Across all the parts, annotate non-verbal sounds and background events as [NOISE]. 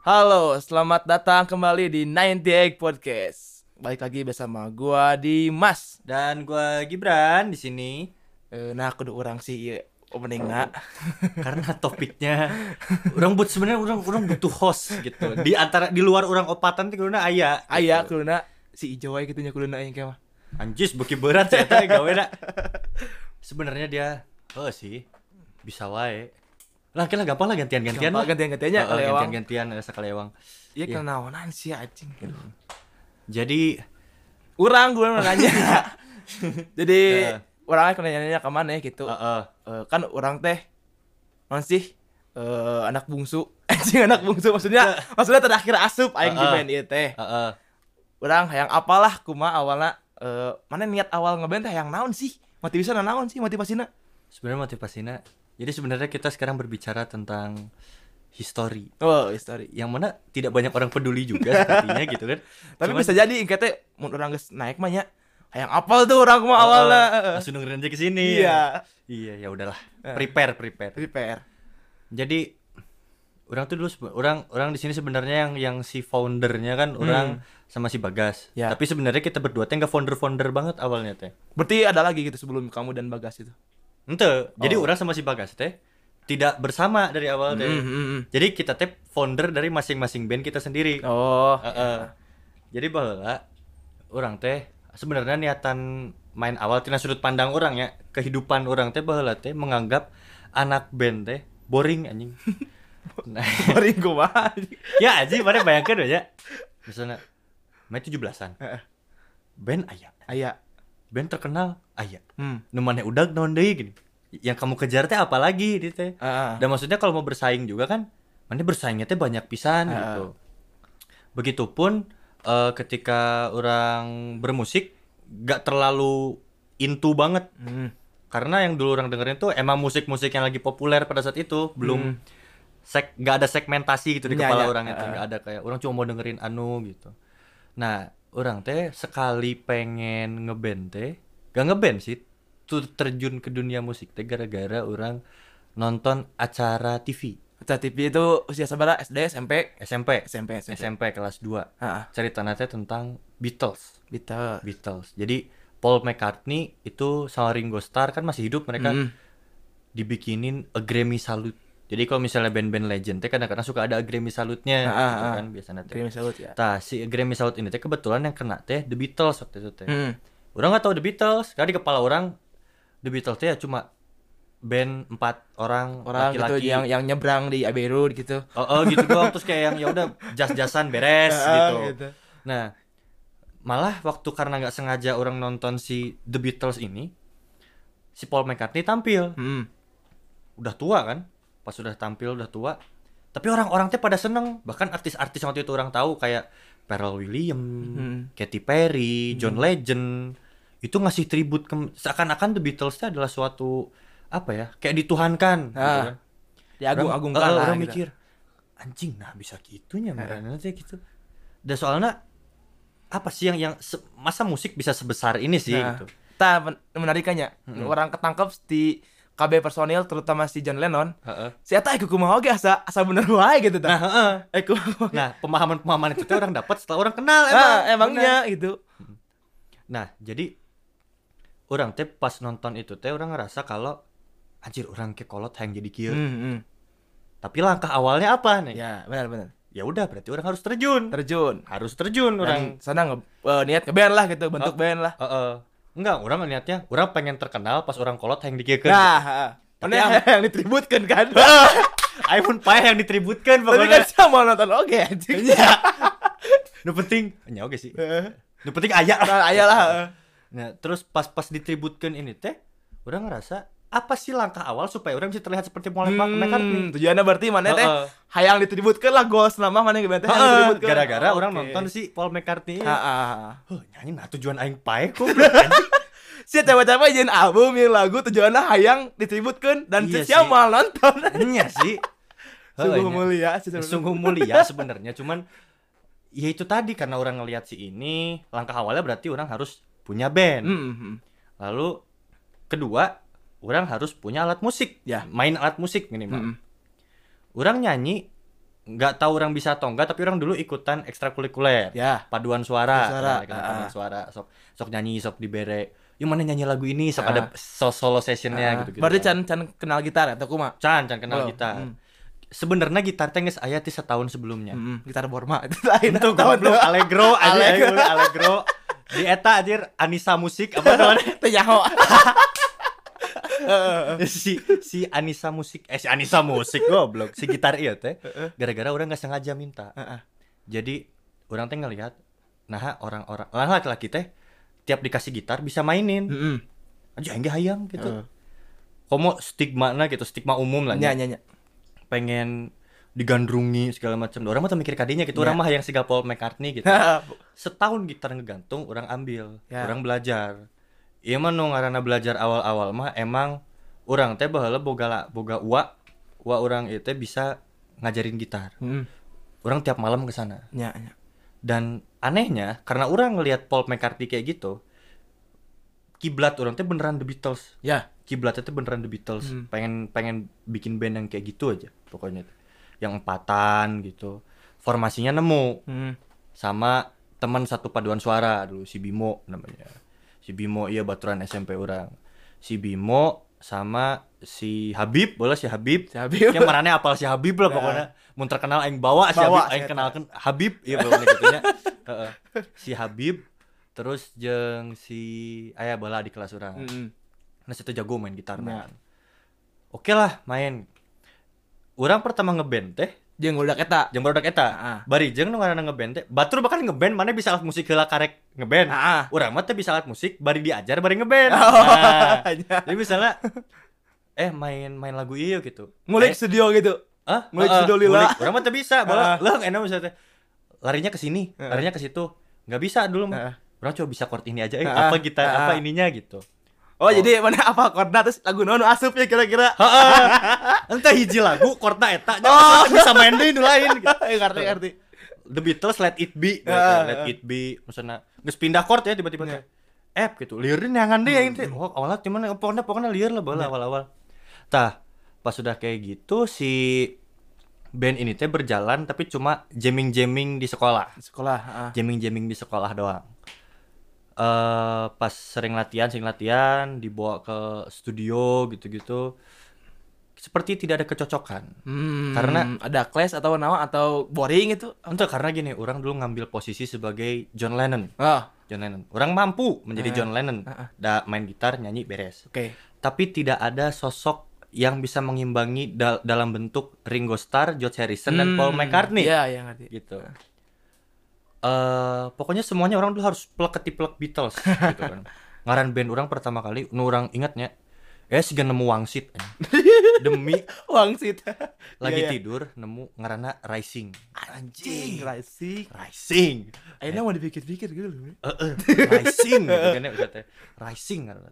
Halo, selamat datang kembali di 98 Podcast. Balik lagi bersama gua di Mas. Dan gua Gibran di sini Eh, nah, kudu orang sih ieu openingna. [LAUGHS] karena topiknya orang buat sebenarnya orang orang butuh host gitu. Di antara di luar orang opatan tuh kuduna aya. Aya gitu. kuduna si ijo wae kitu nya kuduna aing mah. Anjis beki berat saya teh gawe na. Sebenarnya dia oh sih bisa wae. Lah kira gampang lah gantian-gantian lah. gantian-gantiannya Heeh, kalewang. gantian-gantian ada sakalewang. Iya Iya. kenaonan sih anjing. Jadi Urang gua nanya. [LAUGHS] [LAUGHS] Jadi Heeh. orangnya kena nanya ke mana gitu. heeh. Eh, kan orang teh non sih eh, anak bungsu [LAUGHS] anjing anak bungsu maksudnya maksudnya terakhir asup aing di Heeh. band ieu teh Heeh. orang hayang apalah kuma awalnya eh, mana niat awal ngeband teh hayang naon sih motivasinya naon sih motivasinya Sebenarnya motivasinya jadi sebenarnya kita sekarang berbicara tentang history oh story yang mana tidak banyak orang peduli juga sepertinya gitu kan. [LAUGHS] tapi Cuman- bisa jadi ingkatnya mau orang geus naik mah nya hayang apal tuh orang kuma awalnya Heeh, langsung dengerin aja ke sini. iya Iya, ya udahlah. Eh. Prepare, prepare. prepare Jadi orang tuh dulu orang orang di sini sebenarnya yang yang si foundernya kan orang sama si Bagas. Hmm. Ya. Tapi sebenarnya kita berdua teh nggak founder-founder banget awalnya teh. berarti ada lagi gitu sebelum kamu dan Bagas itu Ente, jadi Oh. orang sama si Bagas teh tidak bersama dari awal teh. Mm, mm, mm. Jadi kita teh founder dari masing-masing band kita sendiri. oh Heeh. Jadi bahwa orang teh sebenarnya niatan main awal tina sudut pandang orang ya kehidupan orang teh bahwa teh menganggap anak band teh boring anjing. [LAUGHS] nah, Mari kumaha ya anjing mana bayangkan aja. Misalnya main 17-an. Heeh. Band aya. aya Band terkenal aya. hmm Nu maneh udah naon deui gini. Yang kamu kejar teh apa lagi di teh? Ah, ah. Dan maksudnya kalau mau bersaing juga kan, mana bersaingnya teh banyak pisan Ah. gitu. Begitupun eh, ketika orang bermusik gak terlalu into banget Hmm. karena yang dulu orang dengerin tuh emang musik-musik yang lagi populer pada saat itu belum sek gak ada segmentasi gitu di Iya, kepala iya. orang itu Ah. nggak ada kayak orang cuma mau dengerin anu gitu. Nah orang teh sekali pengen ngeband teh gak ngeband sih tuh terjun ke dunia musik teh gara-gara orang nonton acara TV Acara TV itu usia seberapa? SD, SMP? SMP SMP, SMP. SMP kelas 2 Ah, cerita teh tentang Beatles Beatles. Beatles jadi Paul McCartney itu sama Ringo Starr kan masih hidup mereka Mm. dibikinin a Grammy salute jadi kalau misalnya band-band legend teh kadang-kadang suka ada Grammy salute-nya Ah, gitu ah, kan biasanya teh Terima salut ya. Tah, si Grammy Salute ini teh kebetulan yang kena teh The Beatles waktu itu teh. Hmm. Orang nggak tahu The Beatles, karena di kepala orang The Beatles teh ya cuma band empat orang, Orang gitu laki-laki. yang yang nyebrang di Abbey Road gitu. Oh, oh, gitu doang terus kayak yang ya udah jas-jasan beres [LAUGHS] Ah, gitu. Nah, malah waktu karena nggak sengaja orang nonton si The Beatles ini, si Paul McCartney tampil. Hmm. Udah tua kan? Pas sudah tampil udah tua. Tapi orang-orang teh pada seneng, bahkan artis-artis waktu itu orang tahu kayak Pharrell Williams, Hmm. Katy Perry, John Legend itu ngasih tribut ke seakan-akan The Beatles itu adalah suatu apa ya kayak dituhankan gitu Ah, kan. Diagung-agungkan Orang- orang gitu. mikir anjing nah bisa gitunya mereka teh gitu dan soalnya apa sih yang yang masa musik bisa sebesar ini sih Nah, gitu Tah men- menarikannya. Orang ketangkep di KB personil terutama si John Lennon. Heeh. Si eta iku kumaha oge asa asa bener wae gitu nah heeh. Eh kumaha. nah pemahaman-pemahaman itu teh orang dapat setelah orang kenal emang Ah, emangnya gitu. Nah, jadi orang teh pas nonton itu teh orang ngerasa kalau anjir orang ke kolot yang jadi kieu. Hmm, hmm. Tapi langkah awalnya apa nih? Ya, benar benar. Ya udah berarti orang harus terjun. Terjun. harus terjun orang. Dan sana nge eh, niat ngeband lah gitu, bentuk Oh. band lah. Heeh. Enggak, orang niatnya orang pengen terkenal pas orang kolot yang dikiekeun. Nah, heeh. Tapi Mana yang ditributkan kan? [LAUGHS] iPhone pae yang ditributkan Tapi kan pokoknya. sama nonton oke anjing. Iya. Nu penting, nya oke sih. Nu penting aya. Nah, ayolah. Nah, terus pas-pas ditributkan ini teh, orang ngerasa apa sih langkah awal supaya orang bisa terlihat seperti Paul McCartney? Hmm, tujuannya berarti mana teh Heeh. hayang ditributkan lah goals nama mana gitu teh gara-gara orang Oke. nonton si Paul McCartney. Heeh. Huh, nyanyi nah tujuan aing pae anjing. [LAUGHS] Si cewek-cewek jeung album yang lagu tujuannya hayang ditributkan dan Iya si siapa nonton. Nya sih. [LAUGHS] Sungguh mulia sih. Sungguh mulia sebenarnya, cuman ya itu tadi karena orang ngelihat si ini, langkah awalnya berarti orang harus punya band. Hmm, hmm. Lalu kedua, orang harus punya alat musik. Ya. Main alat musik minimal. Hmm. Orang nyanyi nggak tahu orang bisa atau enggak tapi orang dulu ikutan ekstrakurikuler Ya. paduan suara, Paduan suara, Nah, ikutan ah. paduan suara sok sok nyanyi sok dibere yang mana nyanyi lagu ini sok Ah. ada so- solo sessionnya Ah, gitu gitu Berarti can can kenal gitar atau kuma? can can kenal Belum. gitar Hmm. sebenarnya gitar teh geus aya ti setahun sebelumnya Hmm, gitar Borma [LAUGHS] itu lain. itu goblok. Allegro [LAUGHS] Allegro. Allegro. Di eta anjir Anissa Musik apa namanya [LAUGHS] Teh. [LAUGHS] si si Anissa Musik eh si Anissa Musik goblok si gitar iya teh gara-gara orang nggak sengaja minta jadi orang teh ngelihat nah orang-orang lah laki-laki teh tiap dikasih gitar bisa mainin aja enggak hayang gitu Heeh. komo stigma nah gitu stigma umum lah Nya nya. nya nya. pengen digandrungi segala macam orang mah mikir kadinya gitu orang Ya. mah yang si Paul McCartney gitu [LAUGHS] setahun gitar ngegantung orang ambil Ya. orang belajar iya mah nu ngaranna belajar awal-awal mah emang orang teh baheula boga boga uwa uwa orang itu teh bisa ngajarin gitar Heeh. orang tiap malam ke sana Nya nya. dan anehnya karena orang ngelihat Paul McCartney kayak gitu kiblat orang teh beneran The Beatles Ya. kiblatnya tuh beneran The Beatles Hmm. pengen pengen bikin band yang kayak gitu aja pokoknya yang empatan gitu formasinya nemu Hmm. sama teman satu paduan suara dulu si Bimo namanya si Bimo iya baturan SMP orang si Bimo sama si Habib boleh si Habib Si Habib. yang marane apal si Habib lah pokoknya mun terkenal aing bawa si Bawa, Habib aing si kenalkan Habib iya pokoknya gitunya [LAUGHS] Heeh. si Habib terus jeung si aya bala di kelas orang Heeh. Nah situ jago main gitar Ya. man. Oke lah main. Orang pertama ngeband teh, Jeung udah eta. jeung baru eta. Ah. Bari jeung nu ngaranna ngeband teh, batur bahkan ngeband mana bisa alat musik heula karek ngeband. Ah. Urang mah teh bisa alat musik bari diajar bari ngeband. [LAUGHS] Oh, Nah, jadi misalnya eh main main lagu iya gitu. Ngulik Eh, studio gitu. ah, ngulik Heeh, studio lila. ngulik. Urang mah teh bisa, Ah. bola. Lah enak misalnya teh. Larinya ke sini, larinya ke situ. Nggak bisa dulu Ah. mah. Urang coba bisa chord ini aja, eh, apa Ah. apa ininya gitu. Oh, jadi mana apa chordna terus lagu naon nu asup ya kira-kira. Heeh. [LAUGHS] Entah hiji lagu chordna eta nya Oh. bisa main deui nu lain. [LAUGHS] Eh, ngerti ngerti. The Beatles Let It Be gitu. Ah, Let. It Be maksudnya geus pindah chord ya tiba-tiba Ya. teh. F gitu. Lieurin nyangan deh yang teh. Oh, awalnya cuman pokoknya pokoknya liar lah bola awal-awal. Tah, pas sudah kayak gitu si band ini teh berjalan tapi cuma jamming-jamming di sekolah. Sekolah, heeh. Jamming-jamming di sekolah doang. Eh pas sering latihan, sering latihan, dibawa ke studio gitu-gitu. Seperti tidak ada kecocokan. Hmm, Karena- ada clash atau nawa atau boring itu. Untuk karena gini, orang dulu ngambil posisi sebagai John Lennon. Oh, John Lennon. Orang mampu menjadi Ah, John Lennon. ah. Da main gitar, nyanyi beres. oke. Tapi tidak ada sosok yang bisa mengimbangi dal- dalam bentuk Ringo Starr, George Harrison dan Paul Hmm, McCartney. Iya, iya ngerti. Gitu. Eh, pokoknya semuanya orang dulu harus plek ketiplek Beatles [LAUGHS] gitu kan. Ngaran band orang pertama kali, nu orang ingatnya, eh sih nemu wangsit. eh. [LAUGHS] Demi Wangsit. [LAUGHS] lagi Iya, iya. tidur nemu ngaranna Rising. Anjing, rising. Rising. Akhirnya mau dipikir-pikir gitu. Heeh, rising gitu kan ya. Rising ngaranna.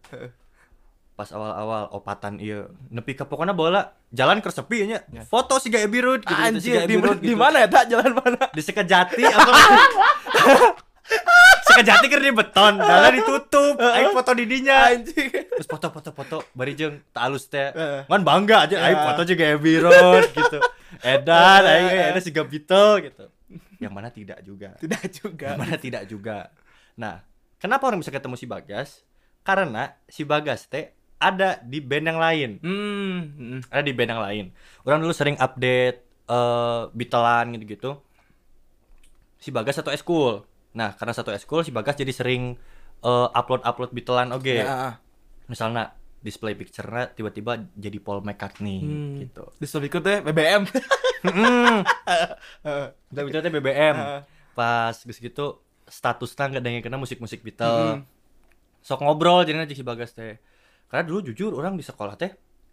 Pas awal-awal opatan iya nepi ka pokona bola jalan ke sepi nya. Ya. Foto si Gaya Birut gitu, gitu, si Anjir, di, Birut di gitu. mana ya, tak? Jalan mana? Di Sekejati apa? [LAUGHS] Sekejati keur di beton, jalan ditutup. [LAUGHS] Aing foto di dinya. Anjing. Terus foto-foto foto bari jeung teu alus teh. [LAUGHS] Ngan bangga aja aing Ya. foto juga Gaya Birut gitu. Edan aing ada si Beetle gitu. Yang mana tidak juga. Tidak juga. Gimana tidak juga. Nah, kenapa orang bisa ketemu si Bagas? Karena si Bagas teh ada di band yang lain. Hmm. hmm. Ada di band yang lain. Orang dulu sering update eh Beatlean gitu-gitu. Si Bagas satu eskul. Nah, karena satu eskul si Bagas jadi sering eh, upload-upload Beatlean oke. Ya. Misalnya display picture-nya tiba-tiba jadi Paul McCartney Hmm. gitu. Di berikut teh BBM. Hmm. Heeh. Udah bicara teh BBM. Pas gitu statusnya nggak ada yang kena musik-musik Hmm. Beatles. Sok ngobrol jadinya jeung si Bagas teh. Karena dulu jujur orang di sekolah teh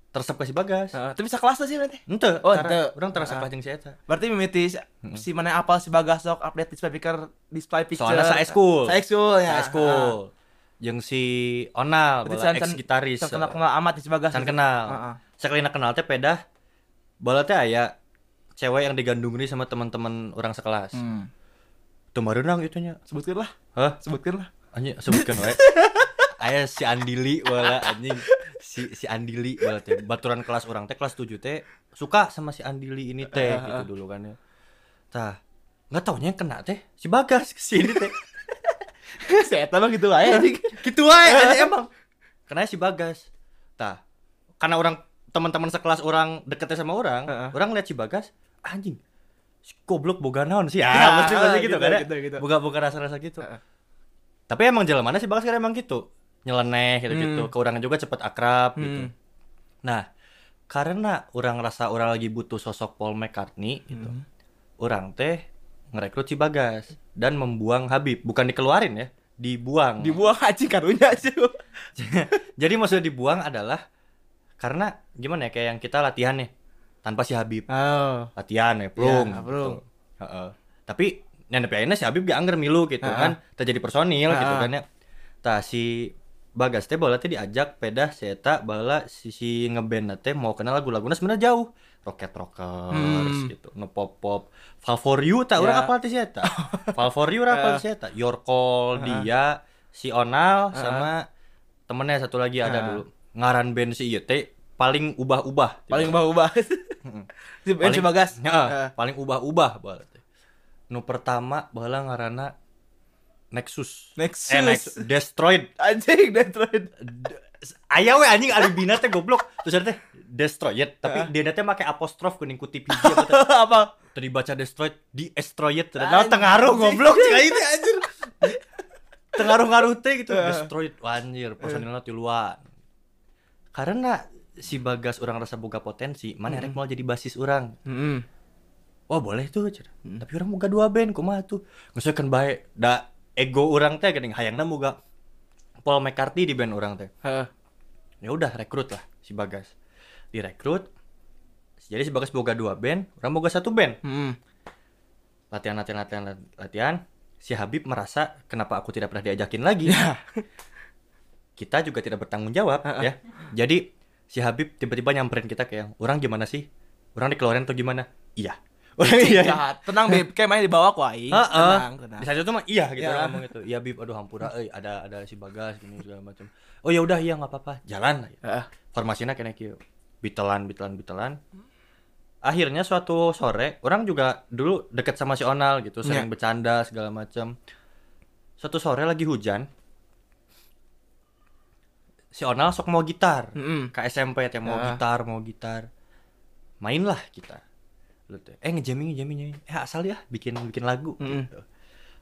tersep ke si Bagas. Heeh, Tapi sekelas tuh sih nanti. Ente, Oh, ente. orang tersep jeung si eta. Berarti mimiti si, si mana apal si Bagas sok update display picture display picture. Soalnya sa eskul. Sa eskul ya. Sa eskul. Jeung si Onal, can- ex gitaris. Can kenal kenal amat si Bagas. Can kenal. Heeh. Sekali kenal teh pedah bola teh aya cewek yang digandungin sama teman-teman orang sekelas. Hmm. Tuh mareunang itunya. Sebutkan lah. Hah? Sebutkan lah. Anjing sebutkan wae. [LAUGHS] Aya si Andili wala anjing. Si si Andili wala teh. Baturan kelas orang teh kelas 7 teh suka sama si Andili ini teh Eh, eh, gitu dulu kan ya. tah nggak taunya yang kena teh si bagas ke sini teh. [LAUGHS] Saya tahu gitu aja. gitu aja emang. Kena si bagas. Tah karena orang teman-teman sekelas orang deketnya sama orang orang lihat si bagas anjing si goblok boga naon sih? Ya, ya mesti mesti gitu, gitu, kan ya. gitu, gitu. boga boga rasa-rasa gitu. Tapi emang jalan mana si bagas kan emang gitu nyeleneh gitu gitu Hmm. ke juga cepet akrab gitu Hmm. nah karena orang rasa orang lagi butuh sosok Paul McCartney gitu Hmm. orang teh ngerekrut si bagas dan membuang Habib bukan dikeluarin ya dibuang Dibuang anjing karunya sih. [LAUGHS] Jadi maksudnya dibuang adalah karena gimana ya kayak yang kita latihan nih tanpa si Habib Oh. latihan ya plung. Ya, plung. gitu. Tapi yang DPN si Habib gak angger milu gitu Heeh. kan terjadi personil gitu Heeh. kan ya. Tah si Bagas teh bala teh diajak pedah si eta bala si, si ngeband teh mau kenal lagu-laguna sebenarnya jauh. Rocket Rockers Hmm. gitu, ngepop pop. Fall for you tak Ya. urang apal teh si eta. [LAUGHS] Fall for you urang apal teh si eta. Your call Heeh. dia si Onal Heeh. sama temennya satu lagi ada Heeh. dulu. Ngaran band si ieu teh paling ubah-ubah. Paling bau-bau. [LAUGHS] Si Ben si Bagas. Paling ubah-ubah baheula teh. Nu pertama baheula ngaranna Nexus. Nexus. Eh, Nexus. Destroyed. Anjing Detroit. D- Aya we anjing alibina teh goblok. Terus ada teh Destroyed, tapi Heeh. dia teh make apostrof kuning kutip hiji apa? Tadi baca Destroyed di Destroyed. Nah, tengaruh goblok cik ini anjir. Tengaruh-ngaruh teh gitu. Heeh. Destroyed anjir, personilnya tiluan. Karena si Bagas orang rasa boga potensi, mana rek mau jadi basis orang. Heeh. Wah boleh tuh cer. Tapi orang muga dua band kumaha tuh. Ngeuseukeun bae da ego orang teh geuning hayangna muga Paul McCartney di band orang teh. Heeh. Ya udah rekrut lah si Bagas. Direkrut. Jadi si Bagas boga dua band, orang boga satu band. Heeh. Latihan latihan latihan latihan. Si Habib merasa kenapa aku tidak pernah diajakin lagi. kita juga tidak bertanggung jawab ya. Jadi si Habib tiba-tiba nyamperin kita kayak, "Orang gimana sih? Orang dikeluarin atau gimana?" Iya. Orang iya. Ya, tenang Beb, kayak main di bawah ku aing. Heeh. Tenang, tenang. Di saat itu mah iya gitu Ya. ngomong itu. Iya Bib, aduh hampura euy, ada ada si Bagas gini segala macam. Oh ya udah iya nggak apa-apa, jalan. Heeh. Formasinya kena kieu. Bitelan, bitelan, bitelan. Akhirnya suatu sore, orang juga dulu deket sama si Onal gitu, sering Ya. bercanda segala macam. Suatu sore lagi hujan. Si Onal sok mau gitar. Heeh. Ke SMP teh mau Ah. gitar, mau gitar. Mainlah kita. Lu eh ngejamming ngejamming. Eh asal ya bikin bikin lagu Mm-mm. gitu.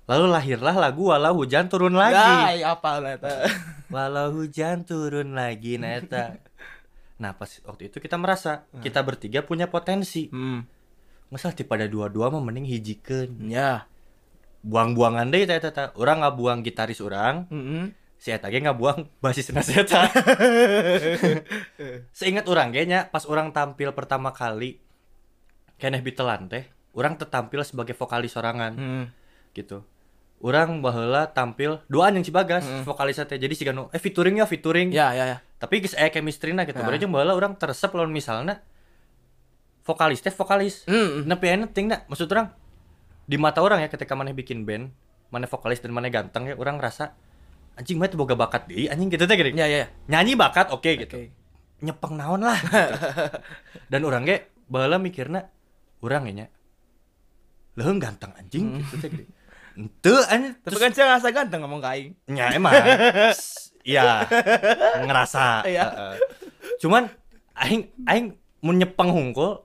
Lalu lahirlah lagu walau hujan turun Ya, lagi. apa lah eta. [LAUGHS] Walau hujan turun lagi nah eta. Nah pas waktu itu kita merasa kita bertiga punya potensi. Hmm. Masa pada dua-dua mah mending hijikeun. Ya. Buang-buangan deh eta eta. Orang nggak buang gitaris orang, Heeh. si eta ge nggak buang [LAUGHS] basis eta. [LAUGHS] Seingat orang kayaknya pas orang tampil pertama kali keneh bitelan teh, orang tetampil sebagai vokalis sorangan Heeh. gitu. Orang baheula tampil duaan yang si Bagas Mm. vokalis teh. Jadi si Gano eh featuring ya featuring. Ya, ya, ya. Tapi geus aya chemistry na gitu. Ya. Berarti baheula orang teresep lawan misalnya vokalis teh vokalis. Heeh. Nepi aya penting na. Maksud orang di mata orang ya ketika maneh bikin band, maneh vokalis dan maneh ganteng ya orang rasa anjing mah boga bakat deui anjing gitu teh gini. Ya, ya, ya. Nyanyi bakat oke gitu. Oke. Nyepeng naon lah gitu. [LAUGHS] Dan orang ge baheula mikirna urang nya Leuheung ganteng anjing gitu teh gini. Henteu anjing Tapi kan saya ngerasa ganteng ngomong ke aing. Ya emang. [LAUGHS] Iya. ngerasa. Iya. Heeh. Cuman aing aing mun nyepeng hungkul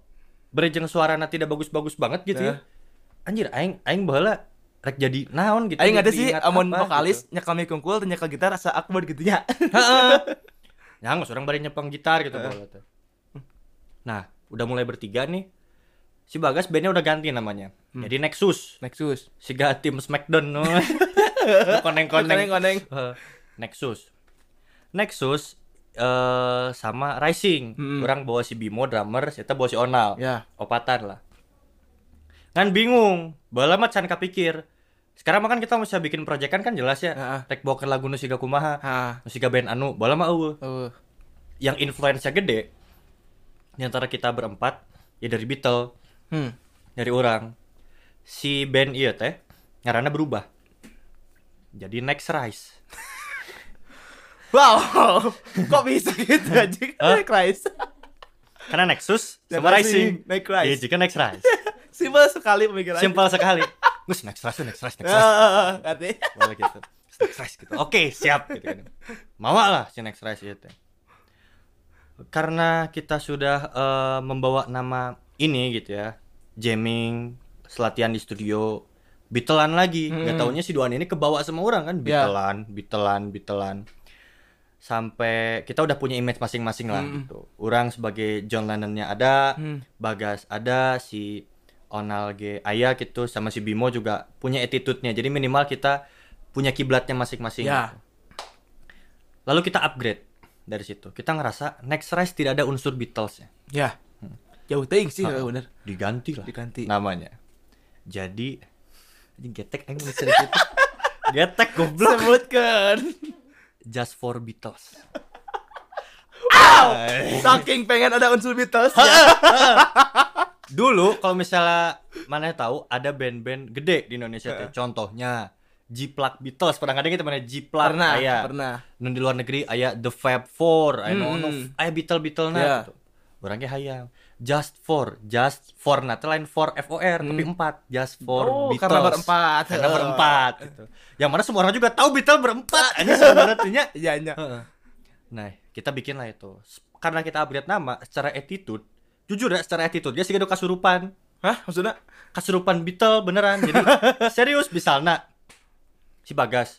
berejeng suarana tidak bagus-bagus banget gitu ya. Anjir aing aing baheula rek jadi naon gitu. Aing ada sih amun apa vokalis gitu. nyekal mic kungkul nyekal gitar asa awkward gitu. Heeh. [LAUGHS] Ya nggak orang bari nyepeng gitar gitu. Nah, udah mulai bertiga nih. Si Bagas bandnya udah ganti namanya. Jadi Nexus. Nexus. Siga tim Smackdown. [LAUGHS] Koneng-koneng. Koneng-koneng. [LAUGHS] Nexus. Nexus eh sama Rising. Mm-mm. Orang bawa si Bimo drummer, kita bawa si Onal. Ya. Opatan lah. Kan bingung. Bala mah can kapikir. Sekarang mah kan kita bisa bikin proyekan kan jelas ya. Heeh. Rek bawakeun lagu nu siga kumaha. Ah. Nu siga band anu, bala mah eueuh. Uh. Yang influence-nya gede. Di antara kita berempat ya dari Beatles, Hmm. dari orang. Si band iya teh ngaranna berubah. Jadi Next Rise. [LAUGHS] Wow. Kok bisa gitu? Hah? Naik Rise. Karena Nexus sama Rising. Next Rise. Iya, jika Next Rise. [LAUGHS] Simpel sekali pemikirannya. Simpel sekali. Gus next rush, next rush, next rush. Heeh, ngerti? Boleh gitu. Next rush gitu. Oke, siap gitu kan. Mau lah si next rush itu. Karena kita sudah eh, membawa nama ini gitu ya. Jamming, selatihan di studio, Beatlean lagi. Gak Hmm. taunya si Duan ini kebawa sama orang kan, Ya. Beatlean, Beatlean, Beatlean. Sampai kita udah punya image masing-masing lah Hmm. gitu. Orang sebagai John Lennon-nya ada, Hmm. Bagas ada, si Onal G Ayah gitu sama si Bimo juga punya attitude-nya. Jadi minimal kita punya kiblatnya masing-masing. Ya. gitu. Lalu kita upgrade dari situ. Kita ngerasa Next Rise tidak ada unsur Beatles ya. Ya. Jauh ting sih, Heeh. bener. Diganti lah Diganti. namanya. Jadi getek dari situ. [LAUGHS] getek goblok. Sebutkan. Just for Beatles. Saking pengen ada unsur Beatles. ya. Dulu kalau misalnya mana tahu ada band-band gede di Indonesia teh. Contohnya G-Plug Beatles. Pernah kadang kita mana G-Plug Pernah, aya. pernah. Nu di luar negeri aya The Fab Four, aya Hmm. no, aya Beatle Beatle na Ya. gitu. Orangnya hayang. Just for, just for nah lain for F O R tapi empat, just for Hmm. Oh, Beatles. karena berempat. Karena berempat gitu. Yang mana semua orang juga tahu Beatles berempat. [LAUGHS] Ini sebenarnya. Iya, iya. Nah, kita bikin lah itu. Karena kita upgrade nama secara attitude, jujur ya secara attitude dia sih kasurupan. Hah, maksudnya? Kasurupan Beatle beneran. Jadi [LAUGHS] serius misalnya si Bagas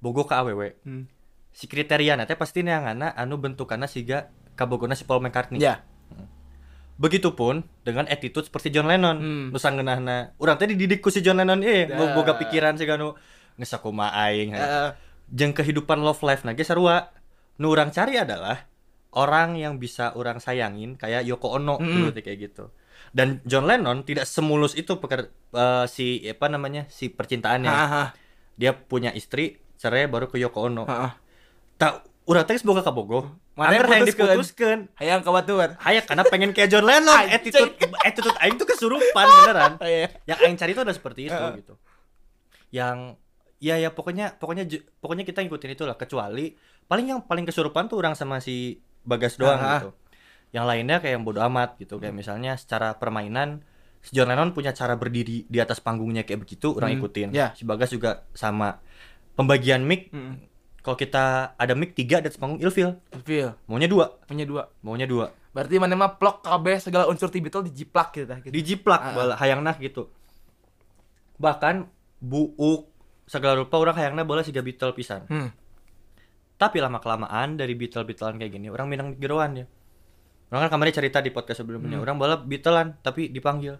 bogo ke AWW. Hmm. Si kriteria teh pasti neanganna anu bentukanna siga kabogona si Paul McCartney. Ya. Begitupun dengan attitude seperti John Lennon. Hmm. Urang teh dididik ku si John Lennon eh Ya. boga pikiran siga nu geus sakumaha aing. Heeh. Jeung kehidupan love life nage sarua. Nu urang cari adalah orang yang bisa orang sayangin kayak Yoko Ono Mm. teh kayak gitu. Dan John Lennon tidak semulus itu peker, eh, si apa namanya si percintaannya. Heeh. Dia punya istri, cerai baru ke Yoko Ono. Tak urang teh boga kabogo. Mana yang Angger hayang diputuskeun. Hayang karena pengen kayak John Lennon. Attitude attitude aing tuh kesurupan beneran. [LAUGHS] Iya. Yang aing cari itu ada seperti itu gitu. Yang ya ya pokoknya pokoknya pokoknya kita ngikutin itu lah kecuali paling yang paling kesurupan tuh orang sama si Bagas doang gitu. Yang lainnya kayak yang bodo amat gitu kayak misalnya secara permainan si John Lennon punya cara berdiri di atas panggungnya kayak begitu orang Hmm, ikutin. ya. Si Bagas juga sama. Pembagian mic Hmm. Kalau kita ada mic tiga di atas panggung ilfil Feel. maunya dua Punya dua. maunya dua Berarti mana mah plok kabeh segala unsur ti Beatles dijiplak gitu. Gitu. dijiplak Ah, ah. bala hayangna gitu bahkan buuk segala rupa orang hayangna bola siga Beatle pisan Hmm. tapi lama kelamaan dari Beatle Beatlean kayak gini orang minang geroan ya orang kan kemarin cerita di podcast sebelumnya Hmm. orang bola Beatlean tapi dipanggil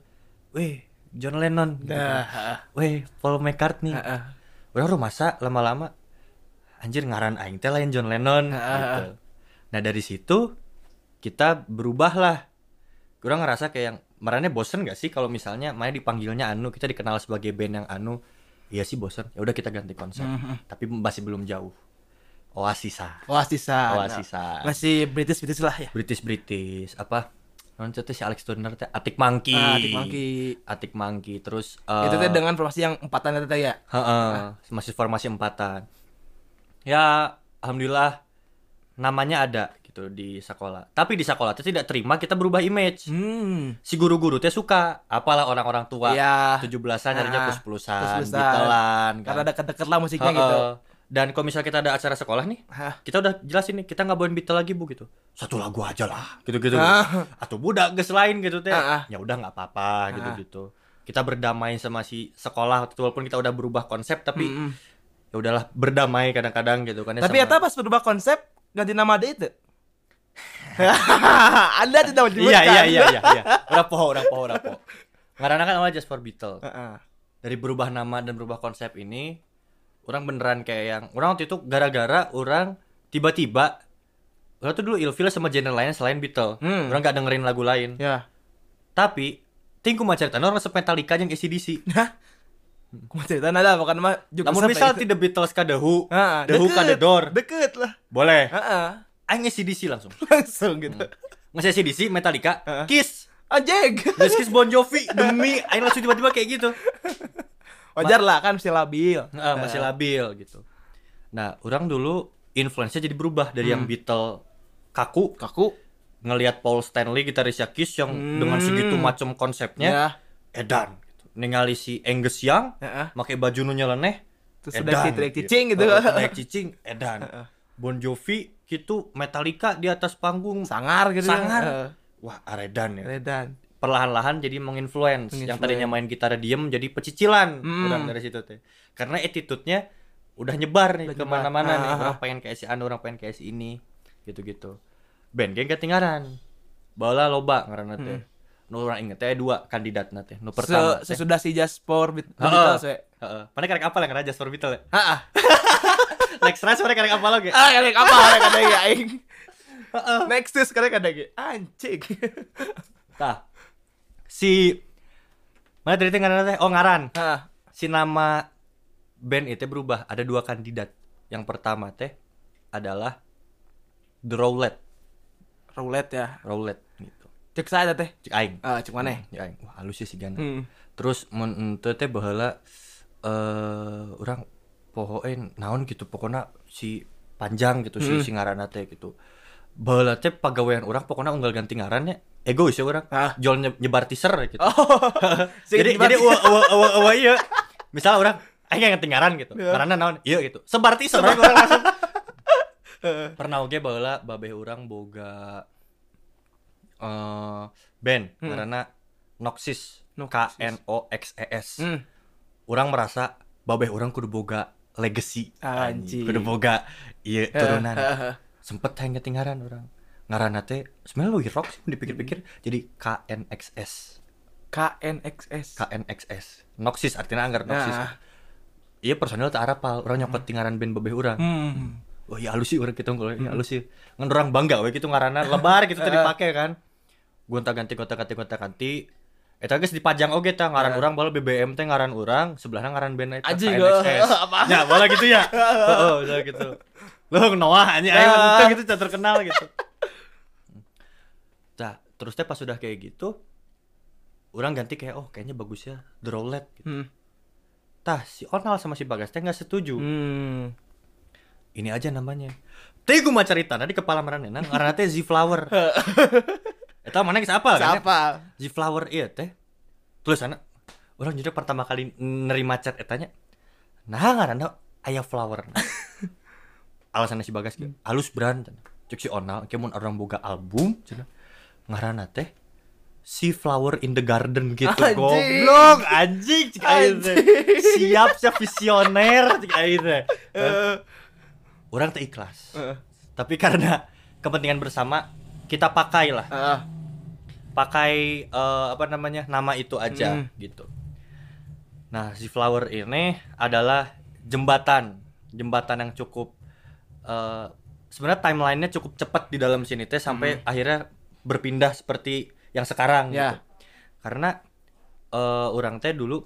weh John Lennon gitu. Dah. heeh. weh Paul McCartney Heeh. orang rumah masa lama-lama anjir ngaran aing teh lain John Lennon gitu. Nah dari situ kita berubah lah. Kurang ngerasa kayak yang marahnya bosen gak sih kalau misalnya main dipanggilnya Anu kita dikenal sebagai band yang Anu iya sih bosen ya udah kita ganti konsep Mhm. tapi masih belum jauh Oasisa Oasisan. Oasisan Masih British British lah ya. British British apa non itu si Alex Turner teh Atik Monkey Ah, Arctic Monkey. Atik Monkey terus Itu eh, teh dengan formasi yang empatan itu teh ya. Heeh, masih formasi empatan. Ya, alhamdulillah namanya ada gitu di sekolah. Tapi di sekolah teh tidak terima kita berubah image. Hmm. Si guru-guru teh suka, apalah orang-orang tua Iya. 17-an nyarinya Ah, plus-plusan. Beatlean kan. Karena deket-deket lah musiknya Heeh. gitu. Dan kalau misalnya kita ada acara sekolah nih, Hah. kita udah jelasin nih, kita nggak bawain Beatle lagi bu gitu. Satu lagu aja lah, gitu-gitu. Ah. Atau budak ges lain gitu teh. Ah, ah. Ya udah nggak apa-apa gitu-gitu. Kita berdamai sama si sekolah walaupun kita udah berubah konsep tapi Mm-mm. Ya udahlah berdamai kadang-kadang gitu kan ya Tapi sama- eta pas berubah konsep ganti nama dia itu. [LAUGHS] Anda tidak menyebutkan. iya iya iya iya iya udah poho udah poho udah poho karena kan awalnya just for Beatles Heeh. dari berubah nama dan berubah konsep ini orang beneran kayak yang orang waktu itu gara-gara orang tiba-tiba orang tuh dulu ilfil sama genre lain selain Beatles Hmm. orang gak dengerin lagu lain Ya. tapi tingku mah cerita orang resep Metallica yang ACDC Hah? [LAUGHS] Cerita ada bukan mah juga namun misal itu. tidak Beatles ka The Who Heeh, The Who ka The deket, Door Deket lah. boleh Heeh. aing ACDC langsung [LAUGHS] Langsung gitu. ngasih ACDC Metallica Heeh. Kiss Anjing. [LAUGHS] Terus Kiss Bon Jovi demi aing langsung tiba-tiba kayak gitu. Wajar lah kan masih labil. Nah, masih labil gitu. Nah, orang dulu influence-nya jadi berubah dari yang Beatle kaku Kaku. ngelihat Paul Stanley gitarisnya Kiss yang Hmm. dengan segitu macam konsepnya Ya. edan. Ningali si Angus Young Heeh. pakai baju nu nyeleneh Terus udah teriak cicing gitu. Oh, teriak cicing edan. Bon Jovi gitu Metallica di atas panggung. Sangar gitu. Sangar. Heeh. wah aredan ya. Redan. perlahan-lahan jadi menginfluence. Yang tadinya main gitar diem jadi pecicilan. Hmm. orang dari situ teh. Karena attitude-nya udah nyebar nih Udah ke mana-mana nih. Orang pengen kayak si Anu orang pengen kayak si ini. Gitu-gitu. Band geng ketinggalan. Bala loba ngaranna teh nu orang inget teh dua kandidat teh nu pertama. Se- sesudah si Jaspor Beat- Heeh. Beatles we. heeh mana karek apa lah Just for Beatles ya Heeh. [LAUGHS] Lex Rush mana karek apa lagi Ah, kadang apa kadang ada ya aing. Next tuh sekarang ada ge. Anjing. [LAUGHS] tah si mana tadi ngaranna teh oh ngaran si nama band itu berubah ada dua kandidat yang pertama teh adalah The Roulette Roulette ya. Roulette gitu Cek saya teh. cik aing. Ah, cek mana? cik aing. Wah halus ya si Gana Hmm. terus mun ente teh baheula eh orang pohoen naon gitu pokoknya si panjang gitu si si ngaranna teh gitu. Baheula teh pagawean orang pokoknya unggal ganti ngarannya egois ya orang Ah. jual nye- nyebar teaser gitu. Oh. [LAUGHS] jadi jadi uwa uwa uwa uwa iya. Misal orang aing yang ketinggalan gitu. Iya. karena naon? Iya gitu. Sebar teaser. Orang langsung. [LAUGHS] Pernah oge baheula babeh urang boga eh band Hmm. karena Noxis K Noxis. N O X E S Hmm. orang merasa babeh orang kudu boga legacy Anjing. kudu boga iya turunan Heeh. sempet yang ketinggalan orang ngaranna teh sebenarnya lu rock sih dipikir-pikir jadi KNXS KNXS. KNXS Noxis artinya anggar Noxis Nah. iya personil tak arapal orang nyokot tinggalan band babeh orang Hmm. Oh iya halus sih orang gitu kalau ya halus sih ngan orang bangga we gitu ngaranna lebar gitu tadi [LAUGHS] pakai kan gonta ganti gonta ganti gonta ganti Eta geus dipajang oge tah ngaran Ya. orang bala BBM teh ngaran orang sebelahnya ngaran band eta KNXS. [LAUGHS] apa? Ya, bala gitu ya. [LAUGHS] Heeh, udah gitu. Lo Noah anjing aing Ya. mah gitu terkenal gitu. Tah, terus teh pas sudah kayak gitu orang ganti kayak oh kayaknya bagus ya The Roulette gitu. Hmm. Tah, si Onal sama si Bagas teh nggak setuju. Hmm. Ini aja namanya. Teh gue mah cerita di kepala meranena ngaranna teh [LAUGHS] Z Flower. [LAUGHS] Eta mana geus apa kan? Siapa? Z Flower iya teh. Tulisanna orang jadi pertama kali nerima chat etanya. Nah ngaranna aya flower. [LAUGHS] Alasan si Bagas ge, halus brand. Cek si Onal, kemun orang boga album cenah. Ngaranna teh Si Flower in the Garden gitu Anjing. goblok anjing cik teh. Siap siap visioner cik aing teh. Orang teh ikhlas. eh, Tapi karena kepentingan bersama kita pakai lah eh. pakai eh, apa namanya nama itu aja Hmm. gitu. Nah, si flower ini adalah jembatan, jembatan yang cukup eh, sebenarnya timelinenya cukup cepat di dalam sini teh sampai akhirnya berpindah seperti yang sekarang Hmm. Ya. gitu. Karena eh, orang teh dulu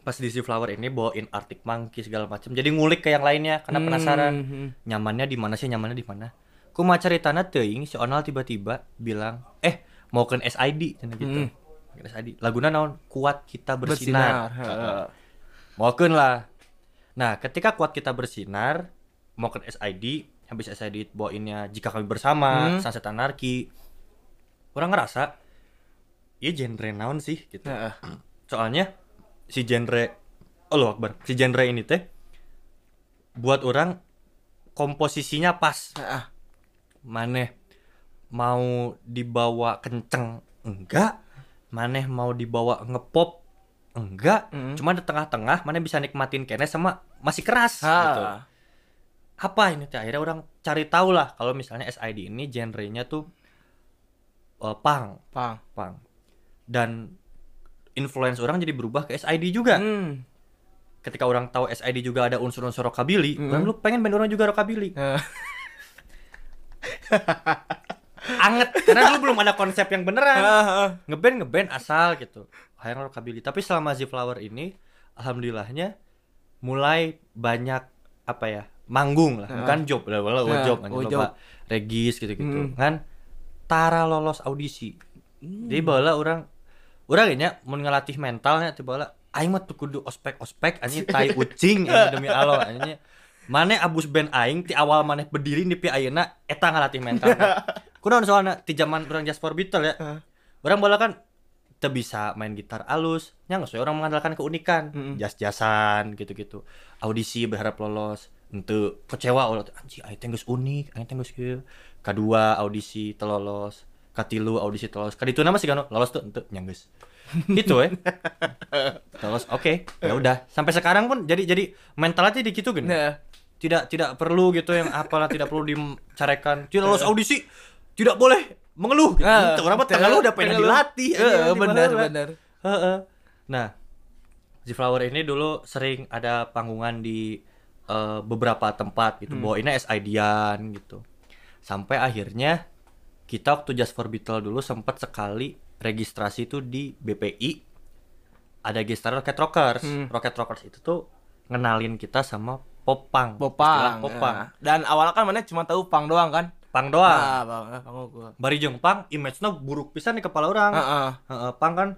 pas di si flower ini bawain Arctic Monkey segala macam. Jadi ngulik ke yang lainnya karena penasaran Hmm. nyamannya di mana sih nyamannya di mana ku mah ceritana teuing si Onal tiba-tiba bilang eh mau ke SID cenah gitu Hmm. SID laguna naon kuat kita Bersinar. bersinar, Heeh. mau lah nah ketika kuat kita bersinar mau ke SID habis SID bawainnya jika kami bersama Hmm. Sunset Anarchy orang ngerasa iya genre naon sih gitu Heeh. soalnya si genre Allah Akbar si genre ini teh buat orang komposisinya pas Heeh. maneh mau dibawa kenceng enggak maneh mau dibawa ngepop enggak Mm. cuma di tengah-tengah maneh bisa nikmatin kene sama masih keras Ha. gitu apa ini teh akhirnya orang cari tahu lah kalau misalnya SID ini genrenya tuh eh, punk Pang. punk dan influence orang jadi berubah ke SID juga. Hmm. ketika orang tahu SID juga ada unsur-unsur rockabilly Mm. orang lu pengen band orang juga rockabilly. Eh, [LAUGHS] anget. Karena dulu belum ada konsep yang beneran. [LAUGHS] Heeh. ngeband ngeband asal gitu. Akhirnya rockabilly. Tapi selama Z Flower ini alhamdulillahnya mulai banyak apa ya manggung lah. Bukan job lah walau Nah, job oh, anjing job. regis gitu gitu Hmm. kan. Tara lolos audisi. Jadi bala orang orang kayaknya mau ngelatih mentalnya tiba bala aing mah kudu ospek ospek anjing [LAUGHS] tai ucing anjing demi Allah anjing Mane abus band aing ti awal maneh berdiri di ayeuna eta ngalatih mental. [LAUGHS] Kunaon soalna ti zaman urang Jasper Beetle ya. Orang bola kan teu bisa main gitar alus nya nggak sesuai orang mengandalkan keunikan Mm-mm. jas-jasan gitu-gitu audisi berharap lolos ente kecewa ulah anjing aing teh unik aing teh kadua audisi teu lolos katilu audisi lolos kaditu nama sih kan lolos tuh ente nya geus gitu eh [LAUGHS] lolos oke ya udah sampai sekarang pun jadi jadi mental aja di gitu gini Nah, tidak tidak perlu gitu yang apalah tidak perlu dicarekan tidak lolos audisi tidak boleh mengeluh gitu. Orang mah tidak- tengah lu udah pengen dilatih di benar benar. Heeh. Nah, Flower ini dulu sering ada panggungan di eh, beberapa tempat gitu. Hmm. Bawainnya SID-an gitu. Sampai akhirnya kita waktu Just for Beatle dulu sempat sekali registrasi itu di BPI. Ada gestar Rocket Rockers. Hmm. Rocket Rockers itu tuh ngenalin kita sama Popang. Popang. Popang. ya. Dan awalnya kan mana cuma tahu pang doang kan? Pang doang. Ah, bang, ah, pang gua. Bari jeung Pang, image-nya buruk pisan di kepala orang. Heeh. Heeh, Pang kan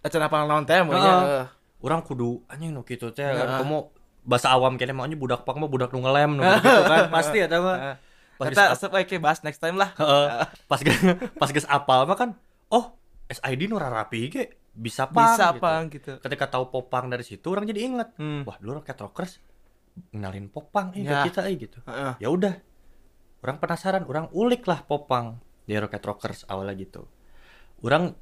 Acara pang naon teh mun nya. orang kudu anjing nu kitu teh kan kamu bahasa awam kene mah budak pang mah budak nu ngelem nu gitu kan pasti eta mah. Pas Kita ap- sebaiknya bahas next time lah. heeh, pas geus pas geus apal mah kan oh SID nu rapi ge bisa pang Bisa gitu. pang gitu. ketika tahu popang dari situ orang jadi inget Hmm. wah dulu Rocket Rockers ngenalin popang eh, Ya. ke kita eh gitu Heeh. ya udah orang penasaran orang ulik lah popang di Rocket Rockers awalnya gitu orang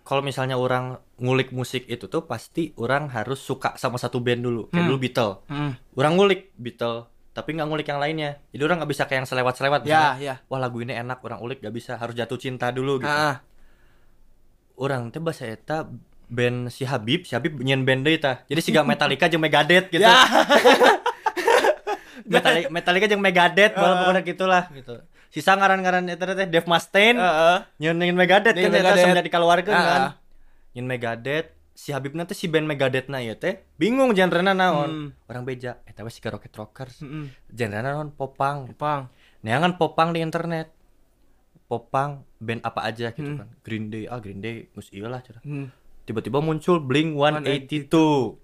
kalau misalnya orang ngulik musik itu tuh pasti orang harus suka sama satu band dulu kayak Hmm. dulu Beatle Hmm. orang ngulik Beatle tapi nggak ngulik yang lainnya jadi orang nggak bisa kayak yang selewat-selewat Ya, misalnya, ya. wah lagu ini enak orang ulik gak bisa harus jatuh cinta dulu gitu Heeh. orang teh bahasa eta band si Habib si Habib nyen band deui tah jadi siga Metallica jeung Megadeth gitu Ya. [LAUGHS] Metallica, Metallica jeung Megadeth bae pokoknya gitulah gitu. Sisa ngaran-ngaran eta teh Dave Mustaine Heeh. nyeun nyeun Megadeth kan eta Megadeth. sampai dikeluarkeun kan. Heeh. Nyeun Megadeth si Habib nanti si band Megadeth na ieu teh bingung genrena naon. Hmm. Orang beja eta we si Rocket Rockers. Heeh. Genrena naon popang. Pang. Neangan popang di internet. Popang band apa aja gitu Hmm. kan. Green Day, ah Green Day geus ieu lah cenah. Hmm. Tiba-tiba muncul Blink 182.